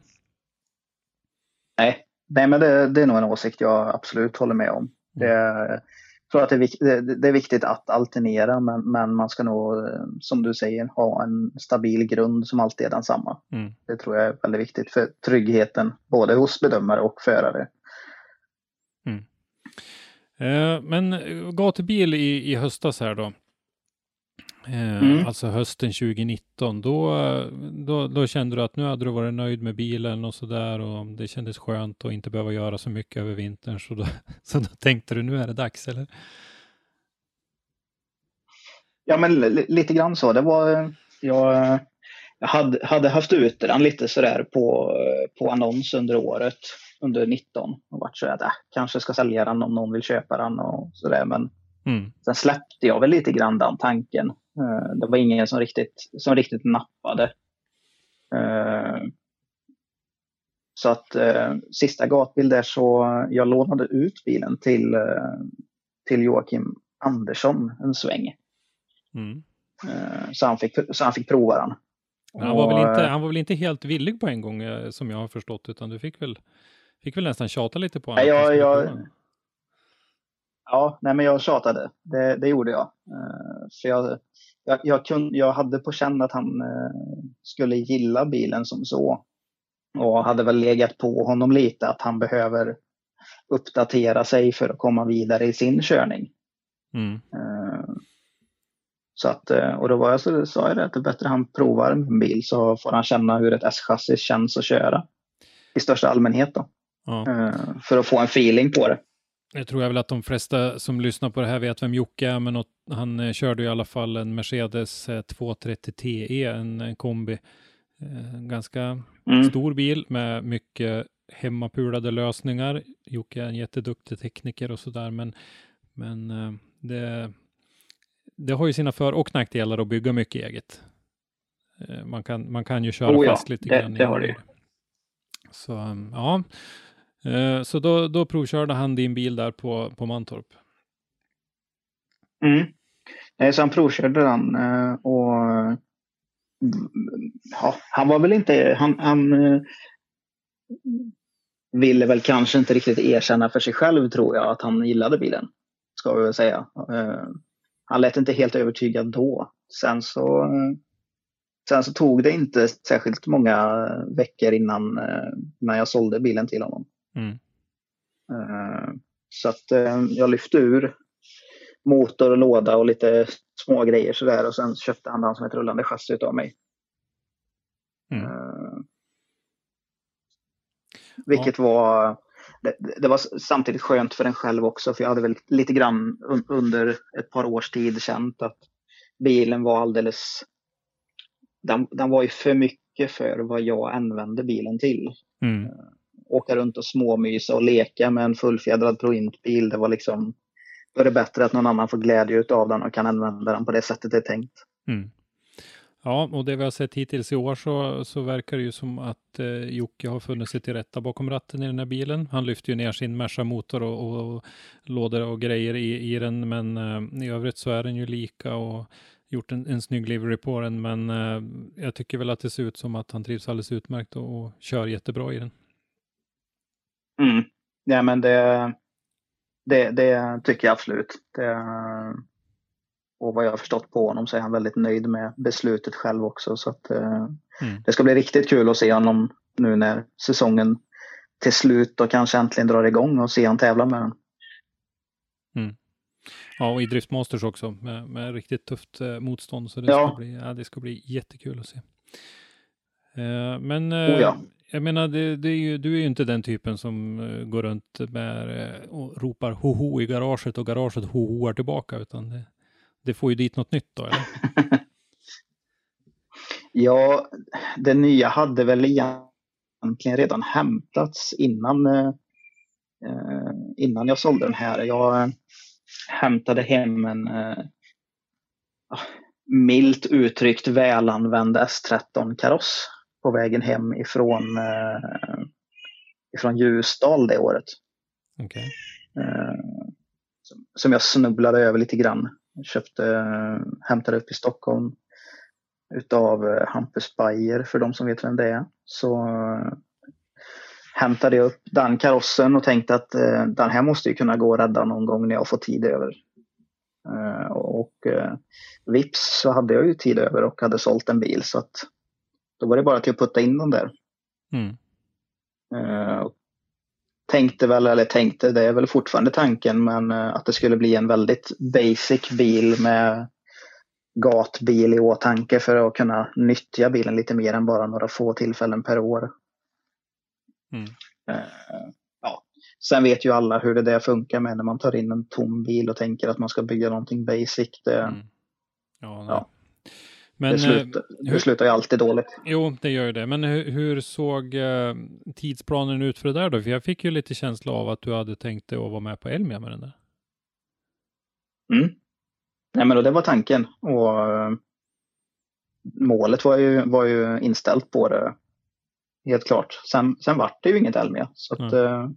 Nej, nej men det, det är nog en åsikt jag absolut håller med om. Det, jag tror att det är, vik- det, är viktigt att alternera men, men man ska nog, som du säger, ha en stabil grund som alltid är densamma. Mm. Det tror jag är väldigt viktigt för tryggheten både hos bedömare och förare. Eh, Men eh, gatubil i, i höstas här då. Mm. alltså hösten 2019, då, då, då, kände du att nu hade du varit nöjd med bilen och sådär och det kändes skönt att inte behöva göra så mycket över vintern. Så då, så då tänkte du nu är det dags, eller? Ja, men lite grann så. Det var, jag, jag hade, hade haft ut den lite sådär på, på annons under året, under 19 och varit så att äh, kanske ska sälja den om någon vill köpa den och sådär. Men mm. sen släppte jag väl lite grann den tanken. Uh, det var ingen som riktigt, som riktigt nappade. Uh, så att uh, sista gatbil där så jag lånade ut bilen till, till Joakim Andersson en sväng. Mm. Så, han fick, så han fick prova den. Han var, väl inte, han var väl inte helt villig på en gång eh, som jag har förstått, utan du fick väl, fick väl nästan tjata lite på honom? Ja, jag, ja nej, men jag tjatade. Det, det gjorde jag. Uh, för jag, jag, jag, kunde, jag hade på känn att han uh, skulle gilla bilen som så. Och hade väl legat på honom lite att han behöver uppdatera sig för att komma vidare i sin körning. Mm. Uh, så att, eh, och då var jag så sa jag det att det är bättre han provar en bil så får han känna hur ett S-chassi känns att köra. I största allmänhet då. Ja. Eh, för att få en feeling på det. Jag tror jag väl att de flesta som lyssnar på det här vet vem Jocke är, men han eh, körde i alla fall en Mercedes 230 TE, en, en kombi. En ganska mm. stor bil med mycket hemmapulade lösningar. Jocke är en jätteduktig tekniker och sådär, men, men det, det har ju sina för och nackdelar att bygga mycket eget. Eh, man kan, man kan ju köra oh ja, fast lite det, grann. Det har det Så um, ja, eh, så då, då provkörde han din bil där på, på Mantorp. Mm. Så han provkörde den eh, och ja, han var väl inte, han, han eh, ville väl kanske inte riktigt erkänna för sig själv tror jag att han gillade bilen. Ska vi väl säga eh, han lät inte helt övertygad då. Sen så, eh, sen så tog det inte särskilt många veckor innan, när jag sålde bilen till honom. Mm. Eh, så att eh, jag lyfte ur motor och låda och lite små grejer sådär och sen köpte han den som ett rullande chassi av mig. Mm. Uh, vilket ja. var det, det, var samtidigt skönt för en själv också, för jag hade väl lite grann under ett par års tid känt att bilen var alldeles... Den, den var ju för mycket för vad jag använde bilen till. Mm. Åka runt och småmysa och leka med en fullfjädrad prointbil, det var liksom... Då är det bättre att någon annan får glädje av den och kan använda den på det sättet det är tänkt. Mm. Ja, och det vi har sett hittills i år så, så verkar det ju som att eh, Jocke har funnit sig till rätta bakom ratten i den här bilen. Han lyfter ju ner sin Merca-motor och, och, och, lådor och grejer i, i den, men eh, i övrigt så är den ju lika och gjort en, en snygg livery på den. Men eh, jag tycker väl att det ser ut som att han trivs alldeles utmärkt och, och kör jättebra i den. Mm. Ja, men det, det, det tycker jag absolut. Det, och vad jag har förstått på honom så är han väldigt nöjd med beslutet själv också. Så att, eh, mm. Det ska bli riktigt kul att se honom nu när säsongen till slut och kanske äntligen drar igång och se honom tävla med den. Mm. Ja, och i Driftmasters också med, med riktigt tufft eh, motstånd. Så det, ja. ska bli, ja, det ska bli jättekul att se. Eh, men eh, oh ja. jag menar, det, det är ju, du är ju inte den typen som eh, går runt med och ropar hoho i garaget och garaget hohoar tillbaka, utan det, det får ju dit något nytt då, eller? ja, det nya hade väl egentligen redan hämtats innan, innan jag sålde den här. Jag hämtade hem en milt uttryckt välanvänd S13-kaross på vägen hem ifrån, eh, ifrån Ljusdal det året. Okay. Eh, som jag snubblade över lite grann köpte, hämtade upp i Stockholm utav eh, Hampus Bayer för de som vet vem det är. Så eh, hämtade jag upp den karossen och tänkte att eh, den här måste ju kunna gå att rädda någon gång när jag får tid över. och vips så hade jag ju tid över och hade sålt en bil så att då var det bara till att putta in den där. Mm tänkte väl, eller tänkte, det är väl fortfarande tanken, men eh, att det skulle bli en väldigt basic bil med gatbil i åtanke för att kunna nyttja bilen lite mer än bara några få tillfällen per år. Mm. Eh, ja. Sen vet ju alla hur det där funkar med när man tar in en tom bil och tänker att man ska bygga någonting basic. Det, Mm. Ja. Ja. Men, det, eh, slutar, hur- det slutar ju alltid dåligt. Jo, det gör ju det. Men hur, hur såg eh, tidsplanen ut för det där då? För jag fick ju lite känsla av att du hade tänkt dig att vara med på Elmia med den där. Mm. Nej, men då, det var tanken. Och eh, målet var ju, var ju inställt på det. Helt klart. Sen, sen vart det ju inget Elmia. Så att, Mm.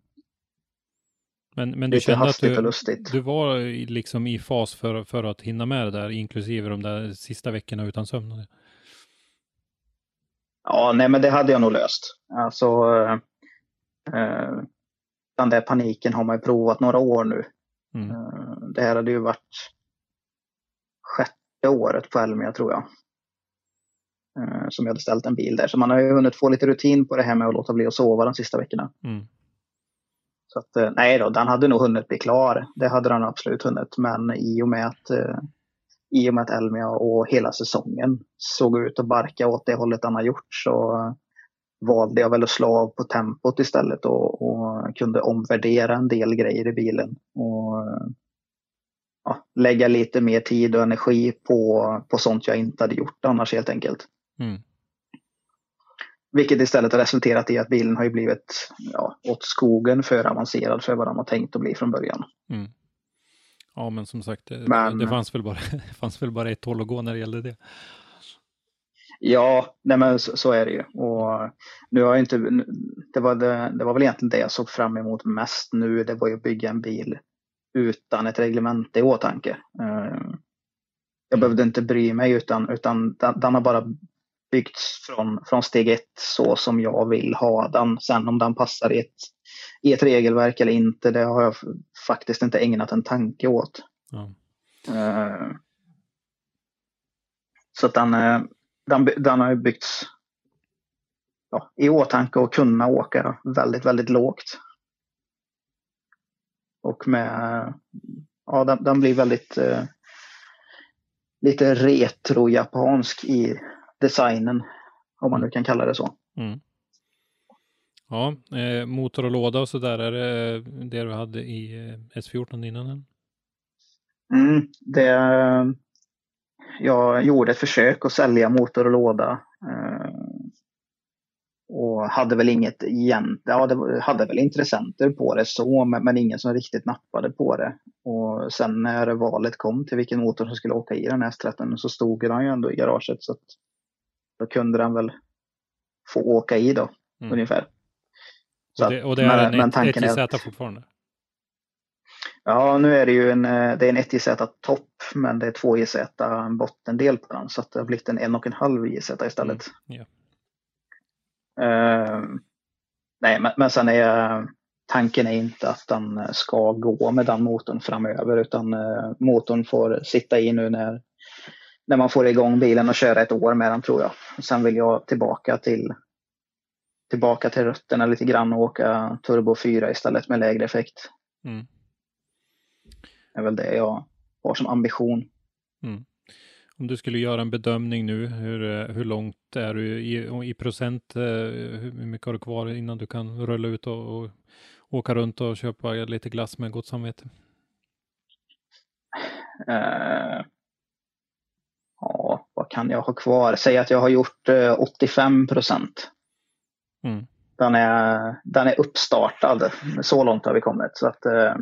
Men, men du kände att du, du var liksom i fas för, för att hinna med det där, inklusive de där sista veckorna utan sömn. Ja, nej men det hade jag nog löst. Alltså, eh, eh, den där paniken har man ju provat några år nu. Mm. Eh, det här hade ju varit sjätte året på Elmia tror jag. Eh, som jag hade ställt en bil där. Så man har ju hunnit få lite rutin på det här med att låta bli att sova de sista veckorna. Mm. Så att, eh, nej då, den hade nog hunnit bli klar. Det hade den absolut hunnit. Men i och med att, eh, i och med att Elmia och hela säsongen såg ut att barka åt det hållet den har gjort så valde jag väl att slå av på tempot istället och, och kunde omvärdera en del grejer i bilen. Och ja, lägga lite mer tid och energi på, på sånt jag inte hade gjort annars helt enkelt. Mm. Vilket istället har resulterat i att bilen har ju blivit ja, åt skogen för avancerad för vad den var tänkt att bli från början. Mm. Ja, men som sagt, det, Men- det fanns, väl bara, fanns väl bara ett håll att gå när det gällde det. Ja, nej men så, så är det ju. Och nu har inte, det, var det, det var väl egentligen det jag såg fram emot mest nu. Det var ju att bygga en bil utan ett reglemente i åtanke. Eh, Jag behövde inte bry mig utan, utan den, den har bara byggts från, från steg ett så som jag vill ha den. Sen om den passar i ett, i ett regelverk eller inte, det har jag faktiskt inte ägnat en tanke åt. Ja. Eh, Så att den, eh, den, den har ju byggts ja, i åtanke att kunna åka väldigt, väldigt lågt. Och med, ja den, den blir väldigt eh, lite retro-japansk i designen. Om man nu kan kalla det så. Mm. Ja, eh, motor och låda och så där, är det det du hade i eh, S14 innan? Eller? Mm, det, jag gjorde ett försök att sälja motor och låda. Eh, och hade väl inget igen, ja det hade väl intressenter på det så, men, men ingen som riktigt nappade på det. Och sen när valet kom till vilken motor som skulle åka i den här S13 så stod den ju ändå i garaget så att då kunde den väl få åka i då, Mm. ungefär. Så Och det, och det är men- en tanken är- 1JZ fortfarande? Ja, nu är det ju en, eh, det är en 1JZ topp, men det är 2JZ en bottendel på den. Så att det har blivit en 1,5 JZ istället. Mm, ja. Eh, nej, men, men sen är tanken är inte att den ska gå med den motorn framöver, utan eh, motorn får sitta i nu när, när man får igång bilen och köra ett år med den tror jag. Sen vill jag tillbaka till tillbaka till rötterna lite grann och åka turbo 4 istället med lägre effekt. Mm. Det är väl det jag har som ambition. Om du skulle göra en bedömning nu, hur, hur långt är du i, i procent? eh, Hur mycket har du kvar innan du kan rulla ut och, och åka runt och köpa lite glass med gott samvete? Ja, vad kan jag ha kvar? Säg att jag har gjort eh, 85 procent. Mm. Den, är, den är uppstartad. Så långt har vi kommit. Så att, eh,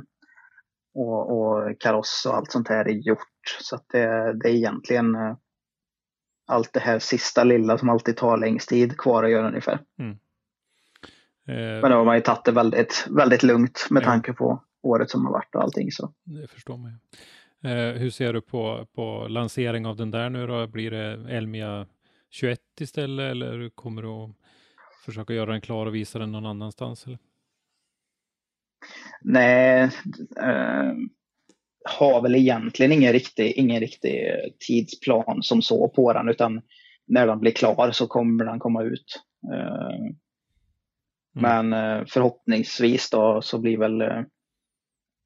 och, och kaross och allt sånt här är gjort. Så att det, det är egentligen eh, allt det här sista lilla som alltid tar längst tid kvar att göra ungefär. Eh, Men då har man ju tagit det väldigt, väldigt lugnt med Ja. tanke på året som har varit och allting. Så. Det förstår man ju. Eh, hur ser du på, på lansering av den där nu då? Blir det Elmia 21 istället eller kommer du att försöka göra den klar och visa den någon annanstans? Eller? Nej, eh, har väl egentligen ingen riktig, ingen riktig tidsplan som så på den utan när den blir klar så kommer den komma ut. Eh, Men eh, förhoppningsvis då så blir väl eh,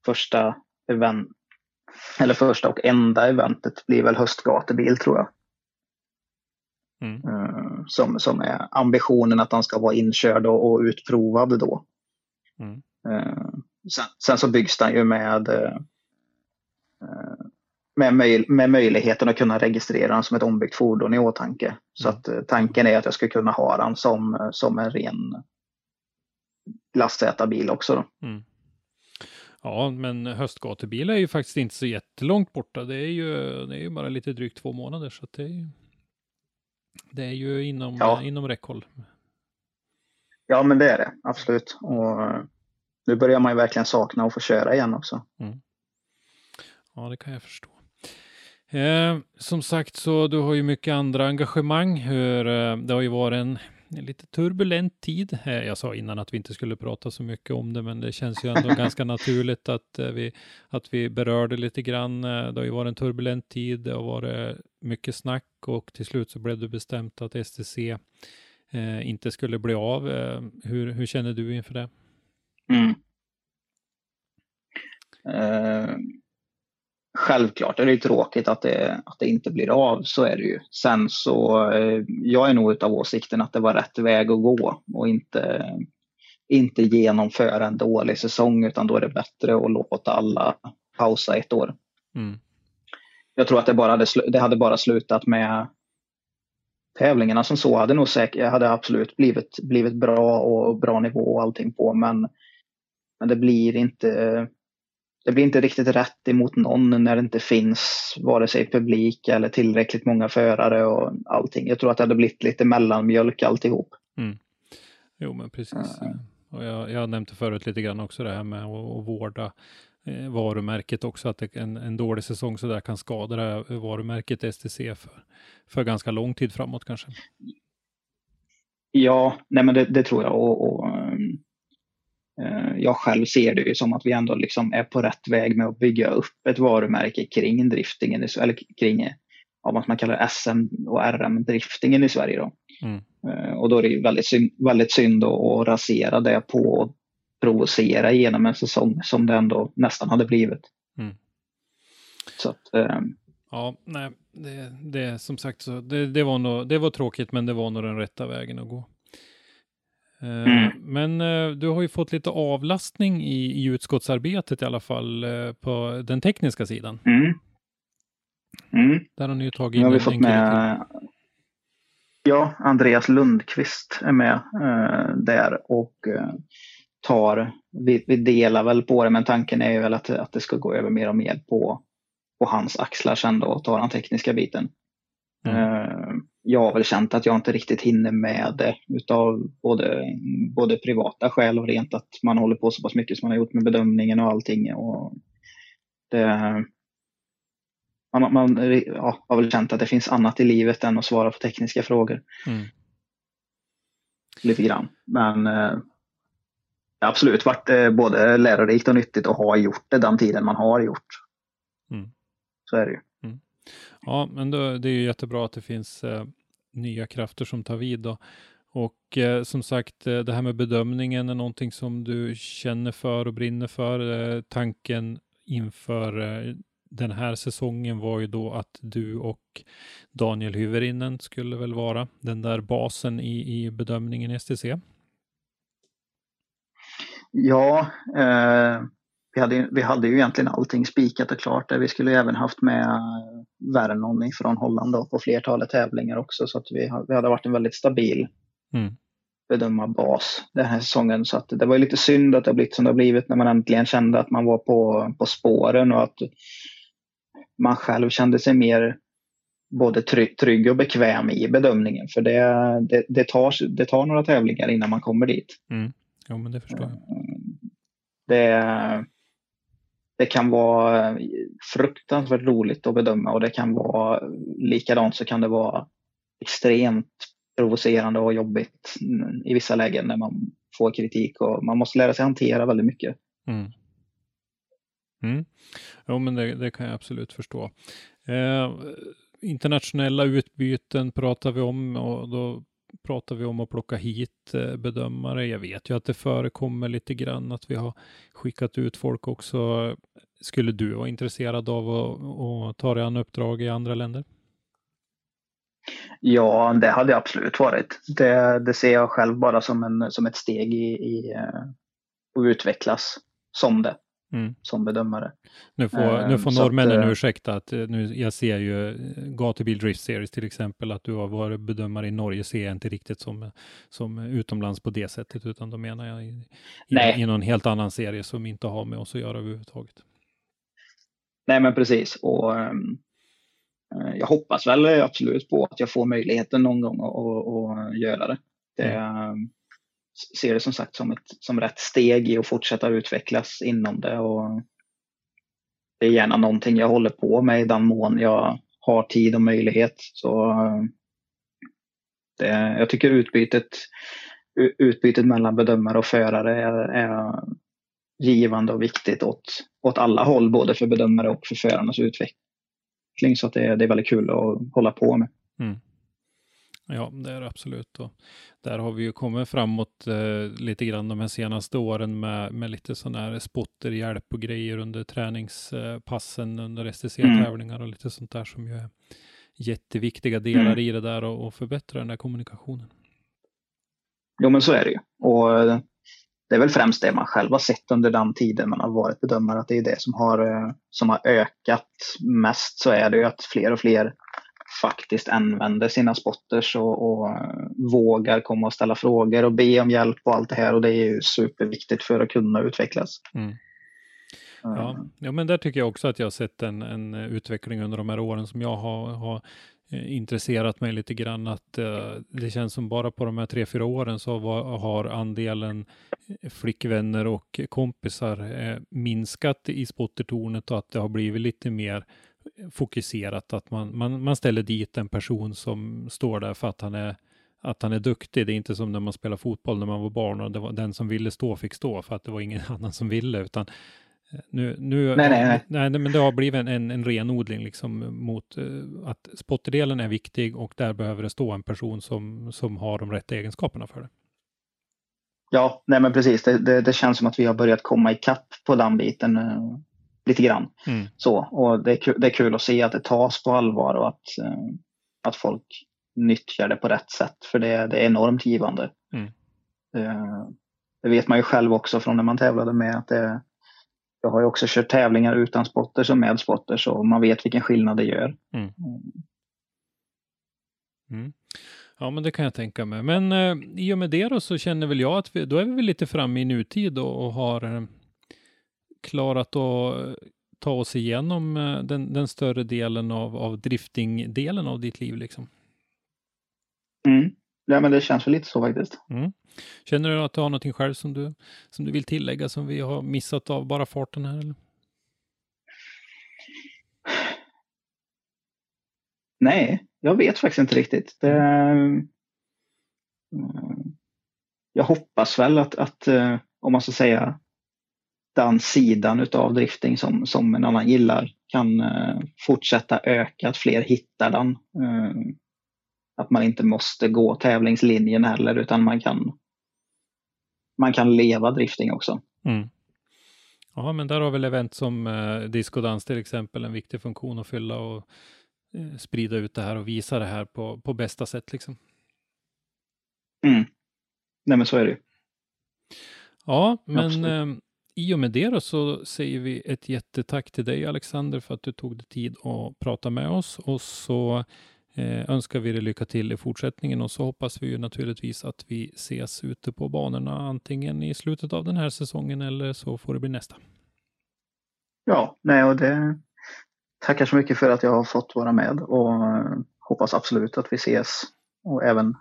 första event, eller första och enda eventet blir väl höstgatebil tror jag. Mm. Eh, som, som är ambitionen att han ska vara inkörd och, och utprovad då. Mm. Eh, sen, sen, så byggs den ju med, eh, med, möj, med möjligheten att kunna registrera den som ett ombyggt fordon i åtanke. Så Mm. att tanken är att jag ska kunna ha den som, som en ren lastsätarbil också. Då. Mm. Ja, men höstgatubil är ju faktiskt inte så jättelångt borta. Det är ju, det är ju bara lite drygt två månader, så det är ju, det är ju inom, Ja. inom räckhåll. Ja, men det är det absolut. Och nu börjar man ju verkligen sakna att få köra igen också. Ja, det kan jag förstå. Eh, som sagt, så du har ju mycket andra engagemang. Hur, eh, det har ju varit en, en lite turbulent tid. Eh, jag sa innan att vi inte skulle prata så mycket om det, men det känns ju ändå ganska naturligt att, eh, vi, att vi berör det lite grann. Eh, det har ju varit en turbulent tid. Det har varit mycket snack och till slut så blev det bestämt att STC eh, inte skulle bli av. Hur, hur känner du inför det? Mm. Eh, självklart är det ju tråkigt att det, att det inte blir av, så är det ju. Sen så, eh, jag är nog utav åsikten att det var rätt väg att gå och inte, inte genomföra en dålig säsong utan då är det bättre att låta alla pausa ett år. Mm. Jag tror att det, bara hade, det hade bara slutat med tävlingarna som så hade nog säkert, hade absolut blivit, blivit bra och bra nivå och allting på men, men det blir inte det blir inte riktigt rätt emot någon när det inte finns vare sig publik eller tillräckligt många förare och allting. Jag tror att det hade blivit lite mellanmjölk alltihop. Jo, men precis. Och jag, jag nämnde förut lite grann också det här med att, att vårda eh, varumärket också, att det, en, en dålig säsong så där kan skada det här varumärket STC för, för ganska lång tid framåt kanske. Ja, nej men det, det tror jag. Och, och, jag själv ser det ju som att vi ändå liksom är på rätt väg med att bygga upp ett varumärke kring driftingen, eller kring eh, ja, vad man kallar SM och RM-driftingen i Sverige. Då. Mm. Eh, Och då är det väldigt synd, väldigt synd att, rasera det på att provocera genom en säsong som det ändå nästan hade blivit. Mm. Så att, eh, Ja, nej, det, det som sagt så, det, det, var nog, det var tråkigt, men det var nog den rätta vägen att gå. Eh, Mm. Men eh, du har ju fått lite avlastning i, i utskottsarbetet i alla fall eh, på den tekniska sidan. mm. Mm. Där har ni ju tagit in har vi en- fått till. med Ja, Andreas Lundqvist är med eh, där och eh, tar, vi, vi delar väl på det men tanken är ju väl att, att det ska gå över mer och mer på, på hans axlar sen då och ta den tekniska biten. Mm. Eh, jag har väl känt att jag inte riktigt hinner med det utav både, både privata skäl och rent att man håller på så pass mycket som man har gjort med bedömningen och allting. Och det, man, man ja, har väl känt att det finns annat i livet än att svara på tekniska frågor. Mm. Lite grann. Men eh, absolut varit eh, både lärorikt och nyttigt att ha gjort det den tiden man har gjort. Mm. Så är det ju. Ja, men då, det är ju jättebra att det finns eh, nya krafter som tar vid då. Och eh, som sagt, eh, det här med bedömningen är någonting som du känner för och brinner för. Eh, tanken inför eh, den här säsongen var ju då att du och Daniel Hyvärinen skulle väl vara den där basen i, i bedömningen i STC. Ja, eh, vi, hade, vi hade ju egentligen allting spikat och klart. Där. Vi skulle ju även haft med Vernon från Holland då, på flertalet tävlingar också. Så att vi, vi hade varit en väldigt stabil Mm. bedömarbas den här säsongen. Så att det var ju lite synd att det har blivit som det har blivit när man äntligen kände att man var på, på spåren och att man själv kände sig mer både trygg, och bekväm i bedömningen. För det, det, det, tar, det tar några tävlingar innan man kommer dit. Jo, men det förstår jag. Det, det kan vara eh, fruktansvärt roligt att bedöma och det kan vara likadant så kan det vara extremt provocerande och jobbigt i vissa lägen när man får kritik och man måste lära sig hantera väldigt mycket. Mm. Mm. Jo, men det, det kan jag absolut förstå. Eh, internationella utbyten pratar vi om och då pratar vi om att plocka hit eh, bedömare. Jag vet ju att det förekommer lite grann att vi har skickat ut folk också. skulle du vara intresserad av att, att ta dig an uppdrag i andra länder? Ja, det hade jag absolut varit. Det, det ser jag själv bara som, en, som ett steg i, i eh, att utvecklas som det. Mm. som bedömare. Nu får, nu får norrmännen att, ursäkta att nu, jag ser ju Gatubil Drift Series till exempel, att du har varit bedömare i Norge ser jag inte riktigt som, som utomlands på det sättet, utan då menar jag i, i, i någon helt annan serie som inte har med oss att göra överhuvudtaget. Nej, men precis. Och um, jag hoppas väl absolut på att jag får möjligheten någon gång att, att göra det. det mm ser det som sagt som ett som rätt steg i att fortsätta utvecklas inom det. Och det är gärna någonting jag håller på med i den mån jag har tid och möjlighet. Så det, jag tycker utbytet, utbytet mellan bedömare och förare är, är givande och viktigt åt, åt alla håll, både för bedömare och för förarnas utveckling. Så att det, det är väldigt kul att hålla på med. Mm. Ja, det är det absolut. Och där har vi ju kommit framåt eh, lite grann de här senaste åren med, med lite sådana här spotterhjälp och grejer under träningspassen, under STC-tävlingar och lite sånt där som ju är jätteviktiga delar mm. i det där och, och förbättra den där kommunikationen. Jo, men så är det ju. Och eh, det är väl främst det man själv har sett under den tiden man har varit bedömare, att det är det som har, eh, som har ökat mest. Så är det ju att fler och fler faktiskt använder sina spotters och, och uh, vågar komma och ställa frågor och be om hjälp och allt det här. Och det är ju superviktigt för att kunna utvecklas. Mm. Ja, ja, men där tycker jag också att jag har sett en, en utveckling under de här åren som jag har, har Eh, intresserat mig lite grann att uh, det känns som bara på de här tre, fyra åren så var, har andelen flickvänner och kompisar uh, minskat i spottertornet och att det har blivit lite mer fokuserat att man, man, man ställer dit en person som står där för att han är att han är duktig. Det är inte som när man spelar fotboll när man var barn och det var den som ville stå fick stå för att det var ingen annan som ville, utan nu, nu, nej, nej, nej. nej, men det har blivit en, en, en renodling liksom mot uh, att spotterdelen är viktig och där behöver det stå en person som, som har de rätta egenskaperna för det. Ja, nej men precis. Det, det, det känns som att vi har börjat komma ikapp på den biten uh, lite grann. Mm. Så, och det är, kul, det är kul att se att det tas på allvar och att, uh, att folk nyttjar det på rätt sätt. För det, det är enormt givande. Mm. det vet man ju själv också från när man tävlade med att det jag har ju också kört tävlingar utan spotters och med spotters och man vet vilken skillnad det gör. Mm. Mm. Ja, men det kan jag tänka mig. Men eh, i och med det då så känner väl jag att vi, då är vi väl lite framme i nutid och, och har eh, klarat att ta oss igenom eh, den, den, större delen av, av driftingdelen av ditt liv liksom. Mm. Ja, men det känns väl lite så faktiskt. Mm. Känner du att du har någonting själv som du, som du vill tillägga som vi har missat av bara farten här? Eller? Nej, jag vet faktiskt inte riktigt. Det, mm. jag hoppas väl att, att, eh, om man ska säga, den sidan av drifting som, som en annan gillar kan eh, fortsätta öka, att fler hittar den. Eh, att man inte måste gå tävlingslinjen heller utan man kan, man kan leva drifting också. Mm. Ja, men där har väl event som eh, discodans till exempel en viktig funktion att fylla och eh, sprida ut det här och visa det här på, på bästa sätt liksom. Mm. Nej, men så är det ju. Ja, men i och med det då så säger vi ett jättetack till dig Alexander för att du tog dig tid att prata med oss och så eh, önskar vi dig lycka till i fortsättningen och så hoppas vi ju naturligtvis att vi ses ute på banorna antingen i slutet av den här säsongen eller så får det bli nästa. Ja, nej och det tackar så mycket för att jag har fått vara med och eh, hoppas absolut att vi ses och även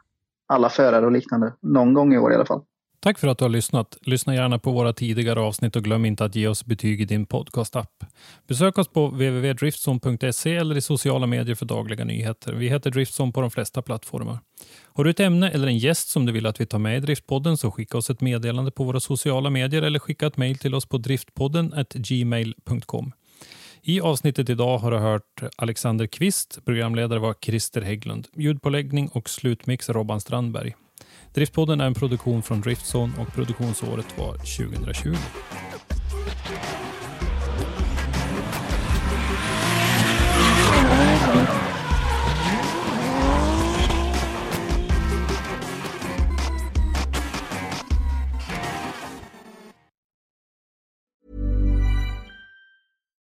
alla förare och liknande någon gång i år i alla fall. Tack för att du har lyssnat. Lyssna gärna på våra tidigare avsnitt och glöm inte att ge oss betyg i din podcastapp. Besök oss på www.driftson.se eller i sociala medier för dagliga nyheter. Vi heter Driftson på de flesta plattformar. Har du ett ämne eller en gäst som du vill att vi tar med i Driftpodden så skicka oss ett meddelande på våra sociala medier eller skicka ett mejl till oss på driftpodden gmail.com. I avsnittet idag har du hört Alexander Kvist, programledare var Christer Hägglund, ljudpåläggning och slutmix Robban Strandberg. Driftpodden är en produktion från Driftzone och produktionsåret var 2020.